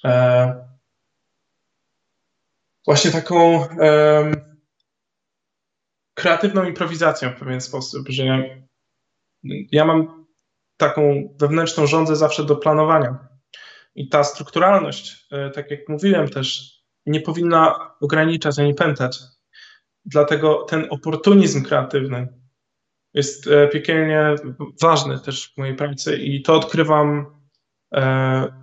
e, właśnie taką um, kreatywną improwizacją w pewien sposób, że ja mam taką wewnętrzną rządzę zawsze do planowania. I ta strukturalność, e, tak jak mówiłem też, nie powinna ograniczać ani pętać. Dlatego ten oportunizm kreatywny jest e, piekielnie ważny też w mojej pracy i to odkrywam. E,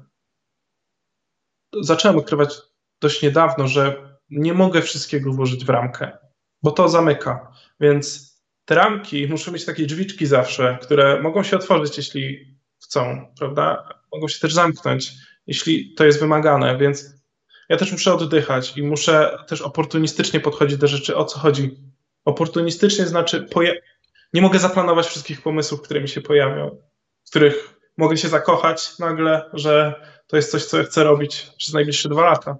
zacząłem odkrywać dość niedawno, że nie mogę wszystkiego włożyć w ramkę, bo to zamyka. Więc te ramki muszą mieć takie drzwiczki zawsze, które mogą się otworzyć, jeśli chcą, prawda? Mogą się też zamknąć, jeśli to jest wymagane, więc ja też muszę oddychać i muszę też oportunistycznie podchodzić do rzeczy. O co chodzi? Oportunistycznie znaczy, nie mogę zaplanować wszystkich pomysłów, które mi się pojawią, w których mogę się zakochać nagle, że to jest coś, co ja chcę robić przez najbliższe dwa lata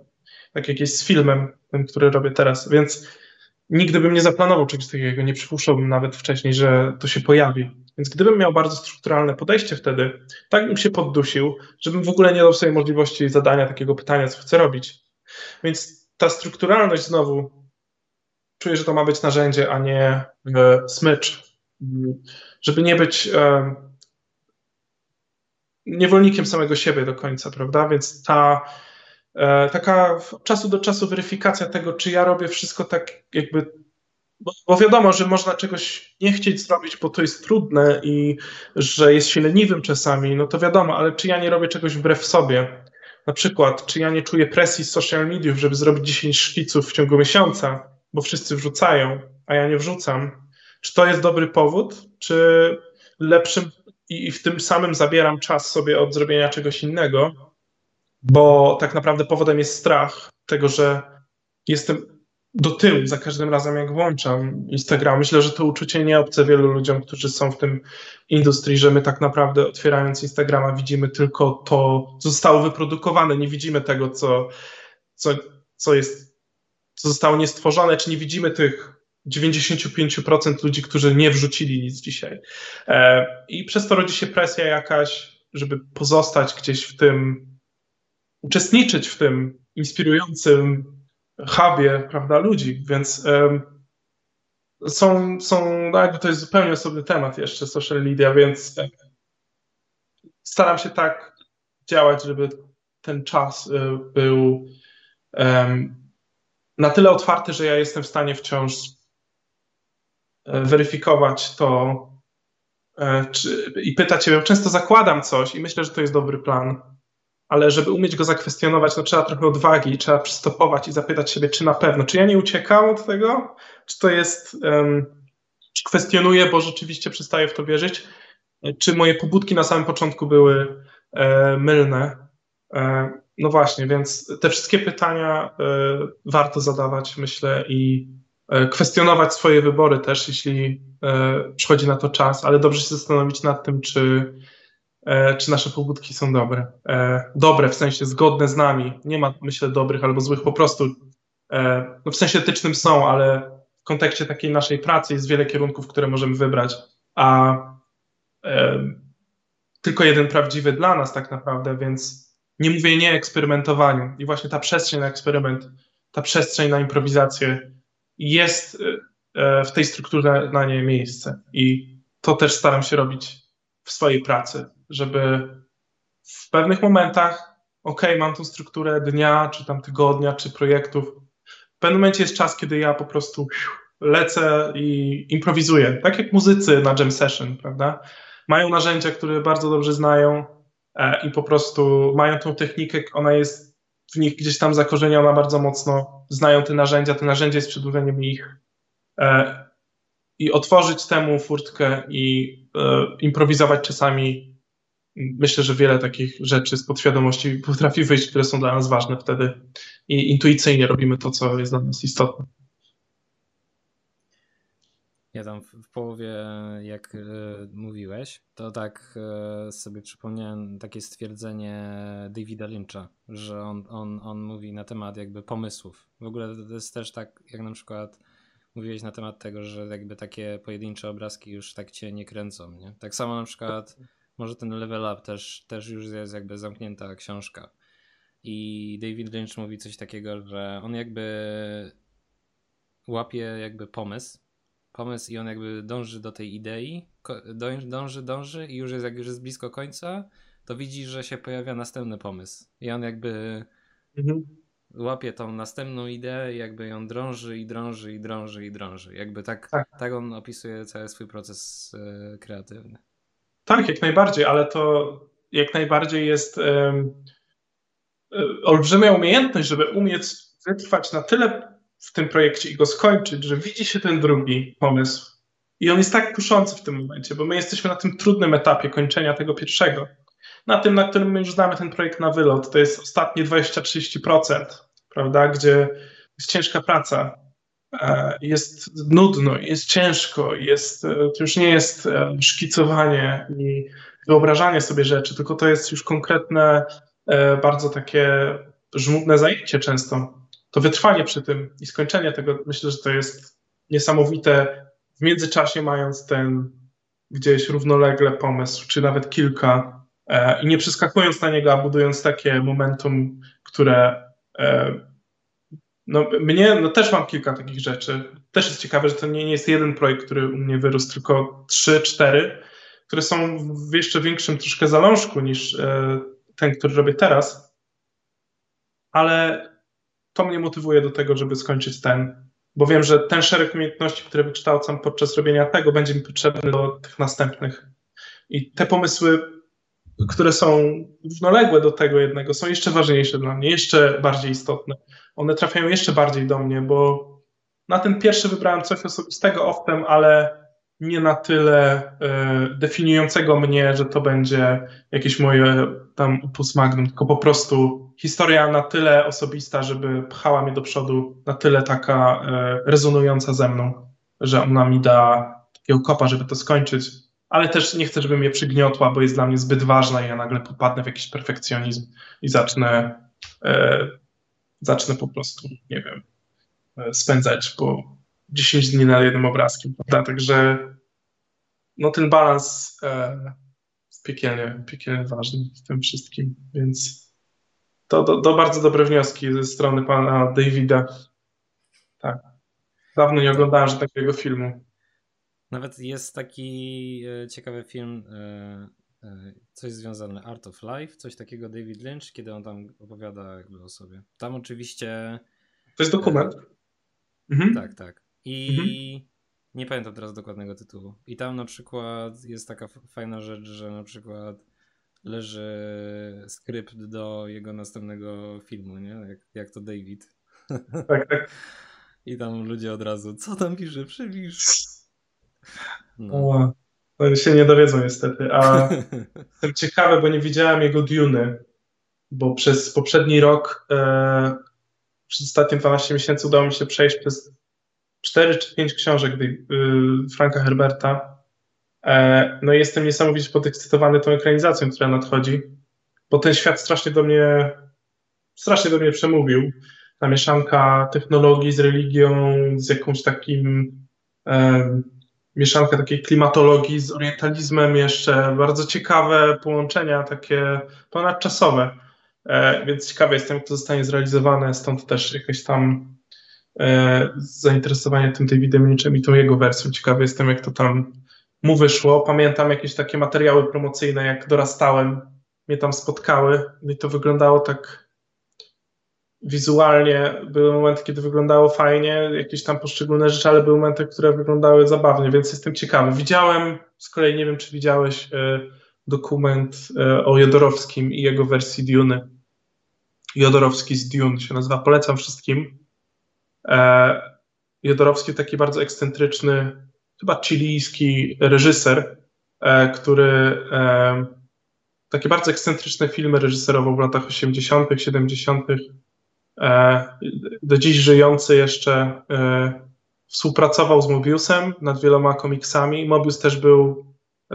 tak jak jest z filmem, tym, który robię teraz, więc nigdy bym nie zaplanował czegoś takiego, nie przypuszczałbym nawet wcześniej, że to się pojawi. Więc gdybym miał bardzo strukturalne podejście wtedy, tak bym się poddusił, żebym w ogóle nie dał sobie możliwości zadania takiego pytania, co chcę robić. Więc ta strukturalność znowu, czuję, że to ma być narzędzie, a nie e, smycz. Żeby nie być e, niewolnikiem samego siebie do końca, prawda? Więc ta taka od czasu do czasu weryfikacja tego, czy ja robię wszystko tak jakby bo, bo, wiadomo, że można czegoś nie chcieć zrobić, bo to jest trudne i że jest się leniwym czasami, no to wiadomo, ale czy ja nie robię czegoś wbrew sobie? Na przykład, czy ja nie czuję presji z social mediów, żeby zrobić 10 szkiców w ciągu miesiąca, bo wszyscy wrzucają, a ja nie wrzucam? Czy to jest dobry powód, czy lepszym i, i w tym samym zabieram czas sobie od zrobienia czegoś innego, bo tak naprawdę powodem jest strach tego, że jestem do tyłu za każdym razem, jak włączam Instagram. Myślę, że to uczucie nie obce wielu ludziom, którzy są w tym industrii, że my tak naprawdę otwierając Instagrama widzimy tylko to, co zostało wyprodukowane, nie widzimy tego, co, co, co jest, co zostało niestworzone, czy nie widzimy tych 95% ludzi, którzy nie wrzucili nic dzisiaj. E, I przez to rodzi się presja jakaś, żeby pozostać gdzieś w tym, uczestniczyć w tym inspirującym hubie, prawda, ludzi, więc są, są, no to jest zupełnie osobny temat jeszcze, social media, więc staram się tak działać, żeby ten czas y, był na tyle otwarty, że ja jestem w stanie wciąż e, weryfikować to e, czy, i pytać się, często zakładam coś i myślę, że to jest dobry plan, ale żeby umieć go zakwestionować, no trzeba trochę odwagi, trzeba przystopować i zapytać siebie, czy na pewno, czy ja nie uciekam od tego, czy to jest, um, czy kwestionuję, bo rzeczywiście przestaję w to wierzyć, czy moje pobudki na samym początku były e, mylne. E, no właśnie, więc te wszystkie pytania e, warto zadawać, myślę, i e, kwestionować swoje wybory też, jeśli e, przychodzi na to czas, ale dobrze się zastanowić nad tym, czy czy nasze pobudki są dobre. E, dobre w sensie zgodne z nami. Nie ma, myślę, dobrych albo złych, po prostu e, no w sensie etycznym są, ale w kontekście takiej naszej pracy jest wiele kierunków, które możemy wybrać, a tylko jeden prawdziwy dla nas tak naprawdę, więc nie mówię nie eksperymentowaniu. I właśnie ta przestrzeń na eksperyment, ta przestrzeń na improwizację jest w tej strukturze na nie miejsce. I to też staram się robić w swojej pracy żeby w pewnych momentach, ok, mam tą strukturę dnia, czy tam tygodnia, czy projektów. W pewnym momencie jest czas, kiedy ja po prostu lecę i improwizuję. Tak jak muzycy na jam session, prawda? Mają narzędzia, które bardzo dobrze znają e, i po prostu mają tą technikę, ona jest w nich gdzieś tam zakorzeniona bardzo mocno, znają te narzędzia, te narzędzie jest przedłużeniem ich. E, I otworzyć temu furtkę i improwizować czasami myślę, że wiele takich rzeczy z podświadomości potrafi wyjść, które są dla nas ważne wtedy i intuicyjnie robimy to, co jest dla nas istotne. Ja tam w, połowie, jak y, mówiłeś, to tak y, sobie przypomniałem takie stwierdzenie Davida Lyncha, że on, on, on mówi na temat jakby pomysłów. W ogóle to jest też tak, jak na przykład mówiłeś na temat tego, że jakby takie pojedyncze obrazki już tak cię nie kręcą, nie? Tak samo na przykład może ten level up też, też już jest jakby zamknięta książka. I David Lynch mówi coś takiego, że on jakby łapie jakby pomysł, pomysł i on jakby dąży do tej idei, dąży, dąży i już jest, jak już jest blisko końca, to widzi, że się pojawia następny pomysł. I on jakby mhm. Łapie tą następną ideę jakby ją drąży i drąży i drąży i drąży. Jakby tak, tak. tak on opisuje cały swój proces e, kreatywny. Tak, jak najbardziej, ale to jak najbardziej jest um, olbrzymia umiejętność, żeby umieć wytrwać na tyle w tym projekcie i go skończyć, że widzi się ten drugi pomysł. I on jest tak kuszący w tym momencie, bo my jesteśmy na tym trudnym etapie kończenia tego pierwszego. Na tym, na którym my już znamy ten projekt na wylot, to jest ostatnie 20-30%, prawda, gdzie jest ciężka praca. E, jest nudno, jest ciężko, jest, e, to już nie jest e, szkicowanie i wyobrażanie sobie rzeczy, tylko to jest już konkretne, bardzo takie żmudne zajęcie często. To wytrwanie przy tym i skończenie tego, myślę, że to jest niesamowite w międzyczasie mając ten gdzieś równolegle pomysł, czy nawet kilka, i nie przeskakując na niego, a budując takie momentum, które e, no, mnie, no też mam kilka takich rzeczy. Też jest ciekawe, że to nie, nie jest jeden projekt, który u mnie wyrósł, tylko trzy, cztery, które są w jeszcze większym troszkę zalążku niż e, ten, który robię teraz. Ale to mnie motywuje do tego, żeby skończyć ten, bo wiem, że ten szereg umiejętności, które wykształcam podczas robienia tego, będzie mi potrzebny do tych następnych. I te pomysły, które są równoległe do tego jednego, są jeszcze ważniejsze dla mnie, jeszcze bardziej istotne. One trafiają jeszcze bardziej do mnie, bo na ten pierwszy wybrałem coś osobistego owtem, ale nie na tyle y, definiującego mnie, że to będzie jakieś moje tam opus magnum, tylko po prostu historia na tyle osobista, żeby pchała mnie do przodu, na tyle taka y, rezonująca ze mną, że ona mi da takiego kopa, żeby to skończyć, ale też nie chcę, żeby mnie przygniotła, bo jest dla mnie zbyt ważna i ja nagle popadnę w jakiś perfekcjonizm i zacznę, y, zacznę po prostu, nie wiem, spędzać po 10 dni na jednym obrazkiem, prawda? Także no ten balans e, jest piekielnie, piekielnie ważny w tym wszystkim, więc to, to, to bardzo dobre wnioski ze strony pana Davida. Tak. Dawno nie oglądałem że takiego filmu. Nawet jest taki e, ciekawy film, e, e, coś związane Art of Life, coś takiego David Lynch, kiedy on tam opowiada jakby o sobie. Tam oczywiście... To jest dokument. Mhm. Tak, tak. I mhm. nie pamiętam teraz dokładnego tytułu. I tam na przykład jest taka fajna rzecz, że na przykład leży skrypt do jego następnego filmu, nie? Jak, jak to David. Tak, tak. I tam ludzie od razu, co tam pisze, przybliż. No. no się nie dowiedzą niestety, a jestem ciekawy, bo nie widziałem jego Duny, bo przez poprzedni rok, e, przez ostatnie 12 miesięcy udało mi się przejść przez 4 czy 5 książek y, Franka Herberta. E, no i jestem niesamowicie podekscytowany tą ekranizacją, która nadchodzi, bo ten świat strasznie do mnie, strasznie do mnie przemówił. Ta mieszanka technologii z religią, z jakąś takim e, mieszanka takiej klimatologii z orientalizmem jeszcze, bardzo ciekawe połączenia, takie ponadczasowe. E, więc ciekawy jestem, jak to zostanie zrealizowane, stąd też jakaś tam e, zainteresowanie tym Davidem Lynchem i tą jego wersją. Ciekawy jestem, jak to tam mu wyszło. Pamiętam jakieś takie materiały promocyjne, jak dorastałem, mnie tam spotkały i to wyglądało tak wizualnie. Były momenty, kiedy wyglądało fajnie, jakieś tam poszczególne rzeczy, ale były momenty, które wyglądały zabawnie, więc jestem ciekawy. Widziałem, z kolei nie wiem, czy widziałeś e, dokument o Jodorowskim i jego wersji Duny. Jodorowski z Dune się nazywa, polecam wszystkim. E, Jodorowski taki bardzo ekscentryczny, chyba chilijski reżyser, e, który e, takie bardzo ekscentryczne filmy reżyserował w latach 80., 70., do dziś żyjący jeszcze współpracował z Mobiusem nad wieloma komiksami. Mobius też był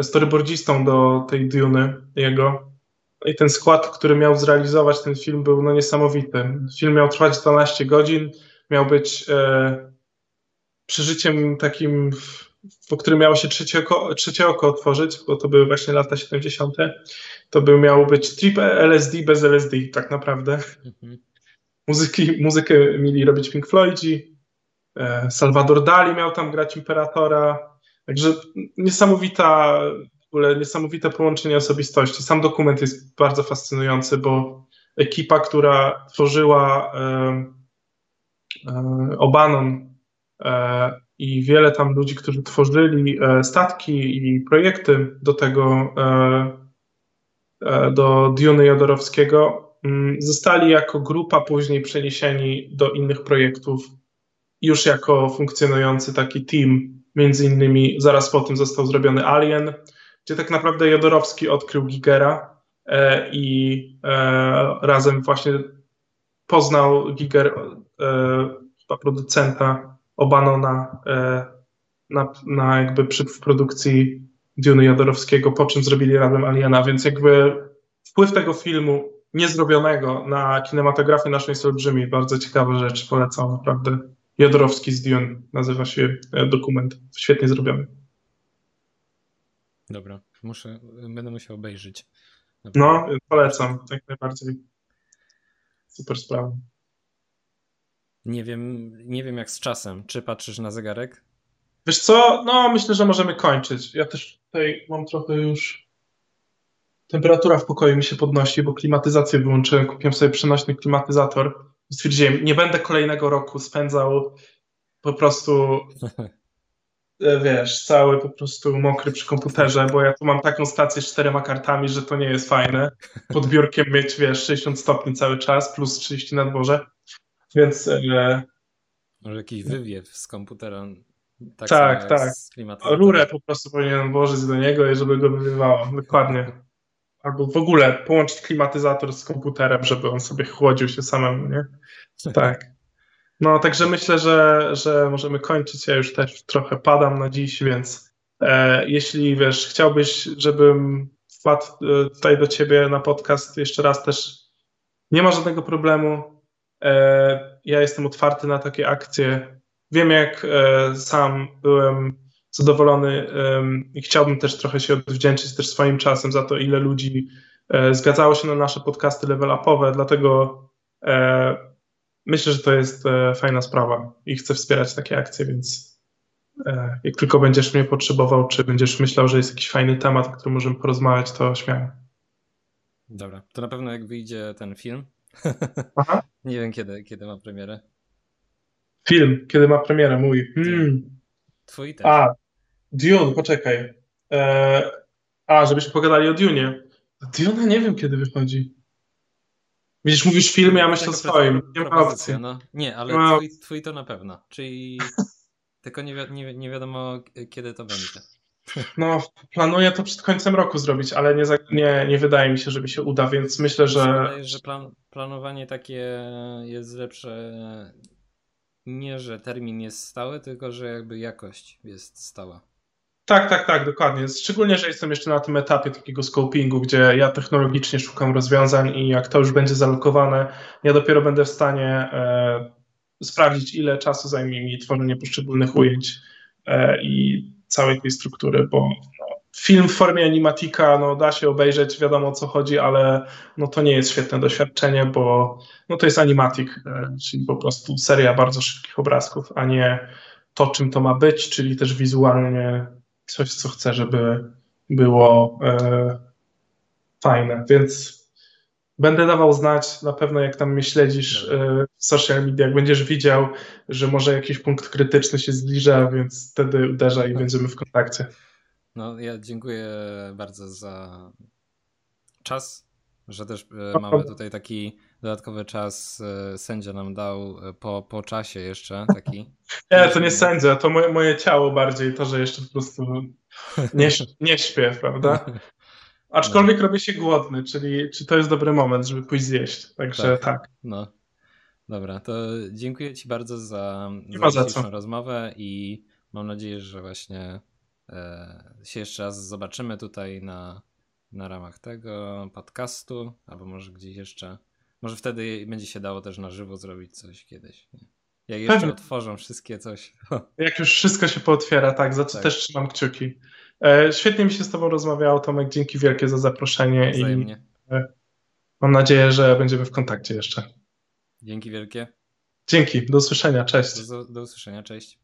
storyboardzistą do tej Duny jego. I ten skład, który miał zrealizować ten film, był no niesamowity. Film miał trwać 12 godzin, miał być e, przeżyciem takim, po którym miało się trzecie oko, trzecie oko otworzyć, bo to były właśnie lata 70. To by miał być trip LSD bez LSD, tak naprawdę. Mhm. Muzyki, muzykę mieli robić Pink Floydzi. E, Salvador Dali miał tam grać Imperatora. Także niesamowita ogóle niesamowite połączenie osobistości. Sam dokument jest bardzo fascynujący, bo ekipa, która tworzyła e, e, Obanon e, i wiele tam ludzi, którzy tworzyli e, statki i projekty do tego, e, do Diony Jodorowskiego, zostali jako grupa później przeniesieni do innych projektów, już jako funkcjonujący taki team. Między innymi zaraz po tym został zrobiony Alien, gdzie tak naprawdę Jodorowski odkrył Gigera e, i e, razem właśnie poznał Giger, e, producenta Obanona na, na jakby przy, w produkcji Duny Jodorowskiego, po czym zrobili razem Aliena, więc jakby wpływ tego filmu niezrobionego na kinematografię naszej jest olbrzymi. Bardzo ciekawa rzecz, polecam naprawdę. Jodorowski z Dune nazywa się dokument, świetnie zrobiony. Dobra, muszę, będę musiał obejrzeć. No, polecam, jak najbardziej. Super sprawa. Nie wiem, nie wiem jak z czasem. Czy patrzysz na zegarek? Wiesz co? No, myślę, że możemy kończyć. Ja też tutaj mam trochę już. Temperatura w pokoju mi się podnosi, bo klimatyzację wyłączyłem. Kupiłem sobie przenośny klimatyzator. Stwierdziłem, nie będę kolejnego roku spędzał po prostu, e, wiesz, cały po prostu mokry przy komputerze, bo ja tu mam taką stację z czterema kartami, że to nie jest fajne. Pod biurkiem mieć, wiesz, 60 stopni cały czas, plus 30 na dworze. Więc. E, Może jakiś wywiew z komputera. Tak, tak. tak. Rurę po prostu powinienem włożyć do niego i żeby go wywiewało. Dokładnie. Albo w ogóle połączyć klimatyzator z komputerem, żeby on sobie chłodził się samemu, nie? Tak. No, także myślę, że, że możemy kończyć. Ja już też trochę padam na dziś, więc e, jeśli wiesz, chciałbyś, żebym wpadł e, tutaj do ciebie na podcast jeszcze raz też nie ma żadnego problemu. E, ja jestem otwarty na takie akcje. Wiem, jak e, sam byłem zadowolony i chciałbym też trochę się odwdzięczyć też swoim czasem za to, ile ludzi e, zgadzało się na nasze podcasty level upowe, dlatego myślę, że to jest fajna sprawa i chcę wspierać takie akcje, więc jak tylko będziesz mnie potrzebował, czy będziesz myślał, że jest jakiś fajny temat, o którym możemy porozmawiać, to śmiało. Dobra, to na pewno jak wyjdzie ten film, Aha. Nie wiem, kiedy, kiedy ma premierę. Film, kiedy ma premierę, mój. Hmm. Twój też. A, Dune, poczekaj. E, a, żebyśmy pogadali o Dune. Dune nie wiem, kiedy wychodzi. Widzisz, mówisz film, ja myślę o swoim. Nie ma opcji. No. Nie, ale no. twój, twój, to na pewno. Czyli tylko nie, wi nie, nie wiadomo, kiedy to będzie. No, planuję to przed końcem roku zrobić, ale nie, nie, nie wydaje mi się, że mi się uda, więc myślę, że. Wydaje, że plan, planowanie takie jest lepsze. Nie, że termin jest stały, tylko że jakby jakość jest stała. Tak, tak, tak, dokładnie. Szczególnie, że jestem jeszcze na tym etapie takiego scopingu, gdzie ja technologicznie szukam rozwiązań i jak to już będzie zalokowane, ja dopiero będę w stanie e, sprawdzić, ile czasu zajmie mi tworzenie poszczególnych ujęć e, i całej tej struktury, bo no, film w formie animatika, no da się obejrzeć, wiadomo o co chodzi, ale no to nie jest świetne doświadczenie, bo no to jest animatik, e, czyli po prostu seria bardzo szybkich obrazków, a nie to, czym to ma być, czyli też wizualnie coś, co chcę, żeby było e, fajne, więc Będę dawał znać na pewno, jak tam mnie śledzisz e, w social media, jak będziesz widział, że może jakiś punkt krytyczny się zbliża, więc wtedy uderza i będziemy w kontakcie. No, ja dziękuję bardzo za czas, że też e, mamy tutaj taki dodatkowy czas. E, sędzia nam dał po, po czasie jeszcze taki. Nie, to nie sędzia, to moje, moje ciało bardziej, to, że jeszcze po prostu nie, nie śpię, prawda? Aczkolwiek no. robię się głodny, czyli czy to jest dobry moment, żeby pójść zjeść. Także tak. tak. No. Dobra, to dziękuję Ci bardzo za, za, za dzisiejszą rozmowę i mam nadzieję, że właśnie e, się jeszcze raz zobaczymy tutaj na, na ramach tego podcastu, albo może gdzieś jeszcze. Może wtedy będzie się dało też na żywo zrobić coś kiedyś. Nie? Jak jeszcze Pewnie. otworzą wszystkie coś. Jak już wszystko się pootwiera, tak, za co tak. też trzymam kciuki. E, świetnie mi się z Tobą rozmawiało, Tomek. Dzięki wielkie za zaproszenie Wzajemnie. i e, mam nadzieję, że będziemy w kontakcie jeszcze. Dzięki wielkie. Dzięki, do usłyszenia, cześć. Do, do usłyszenia, cześć.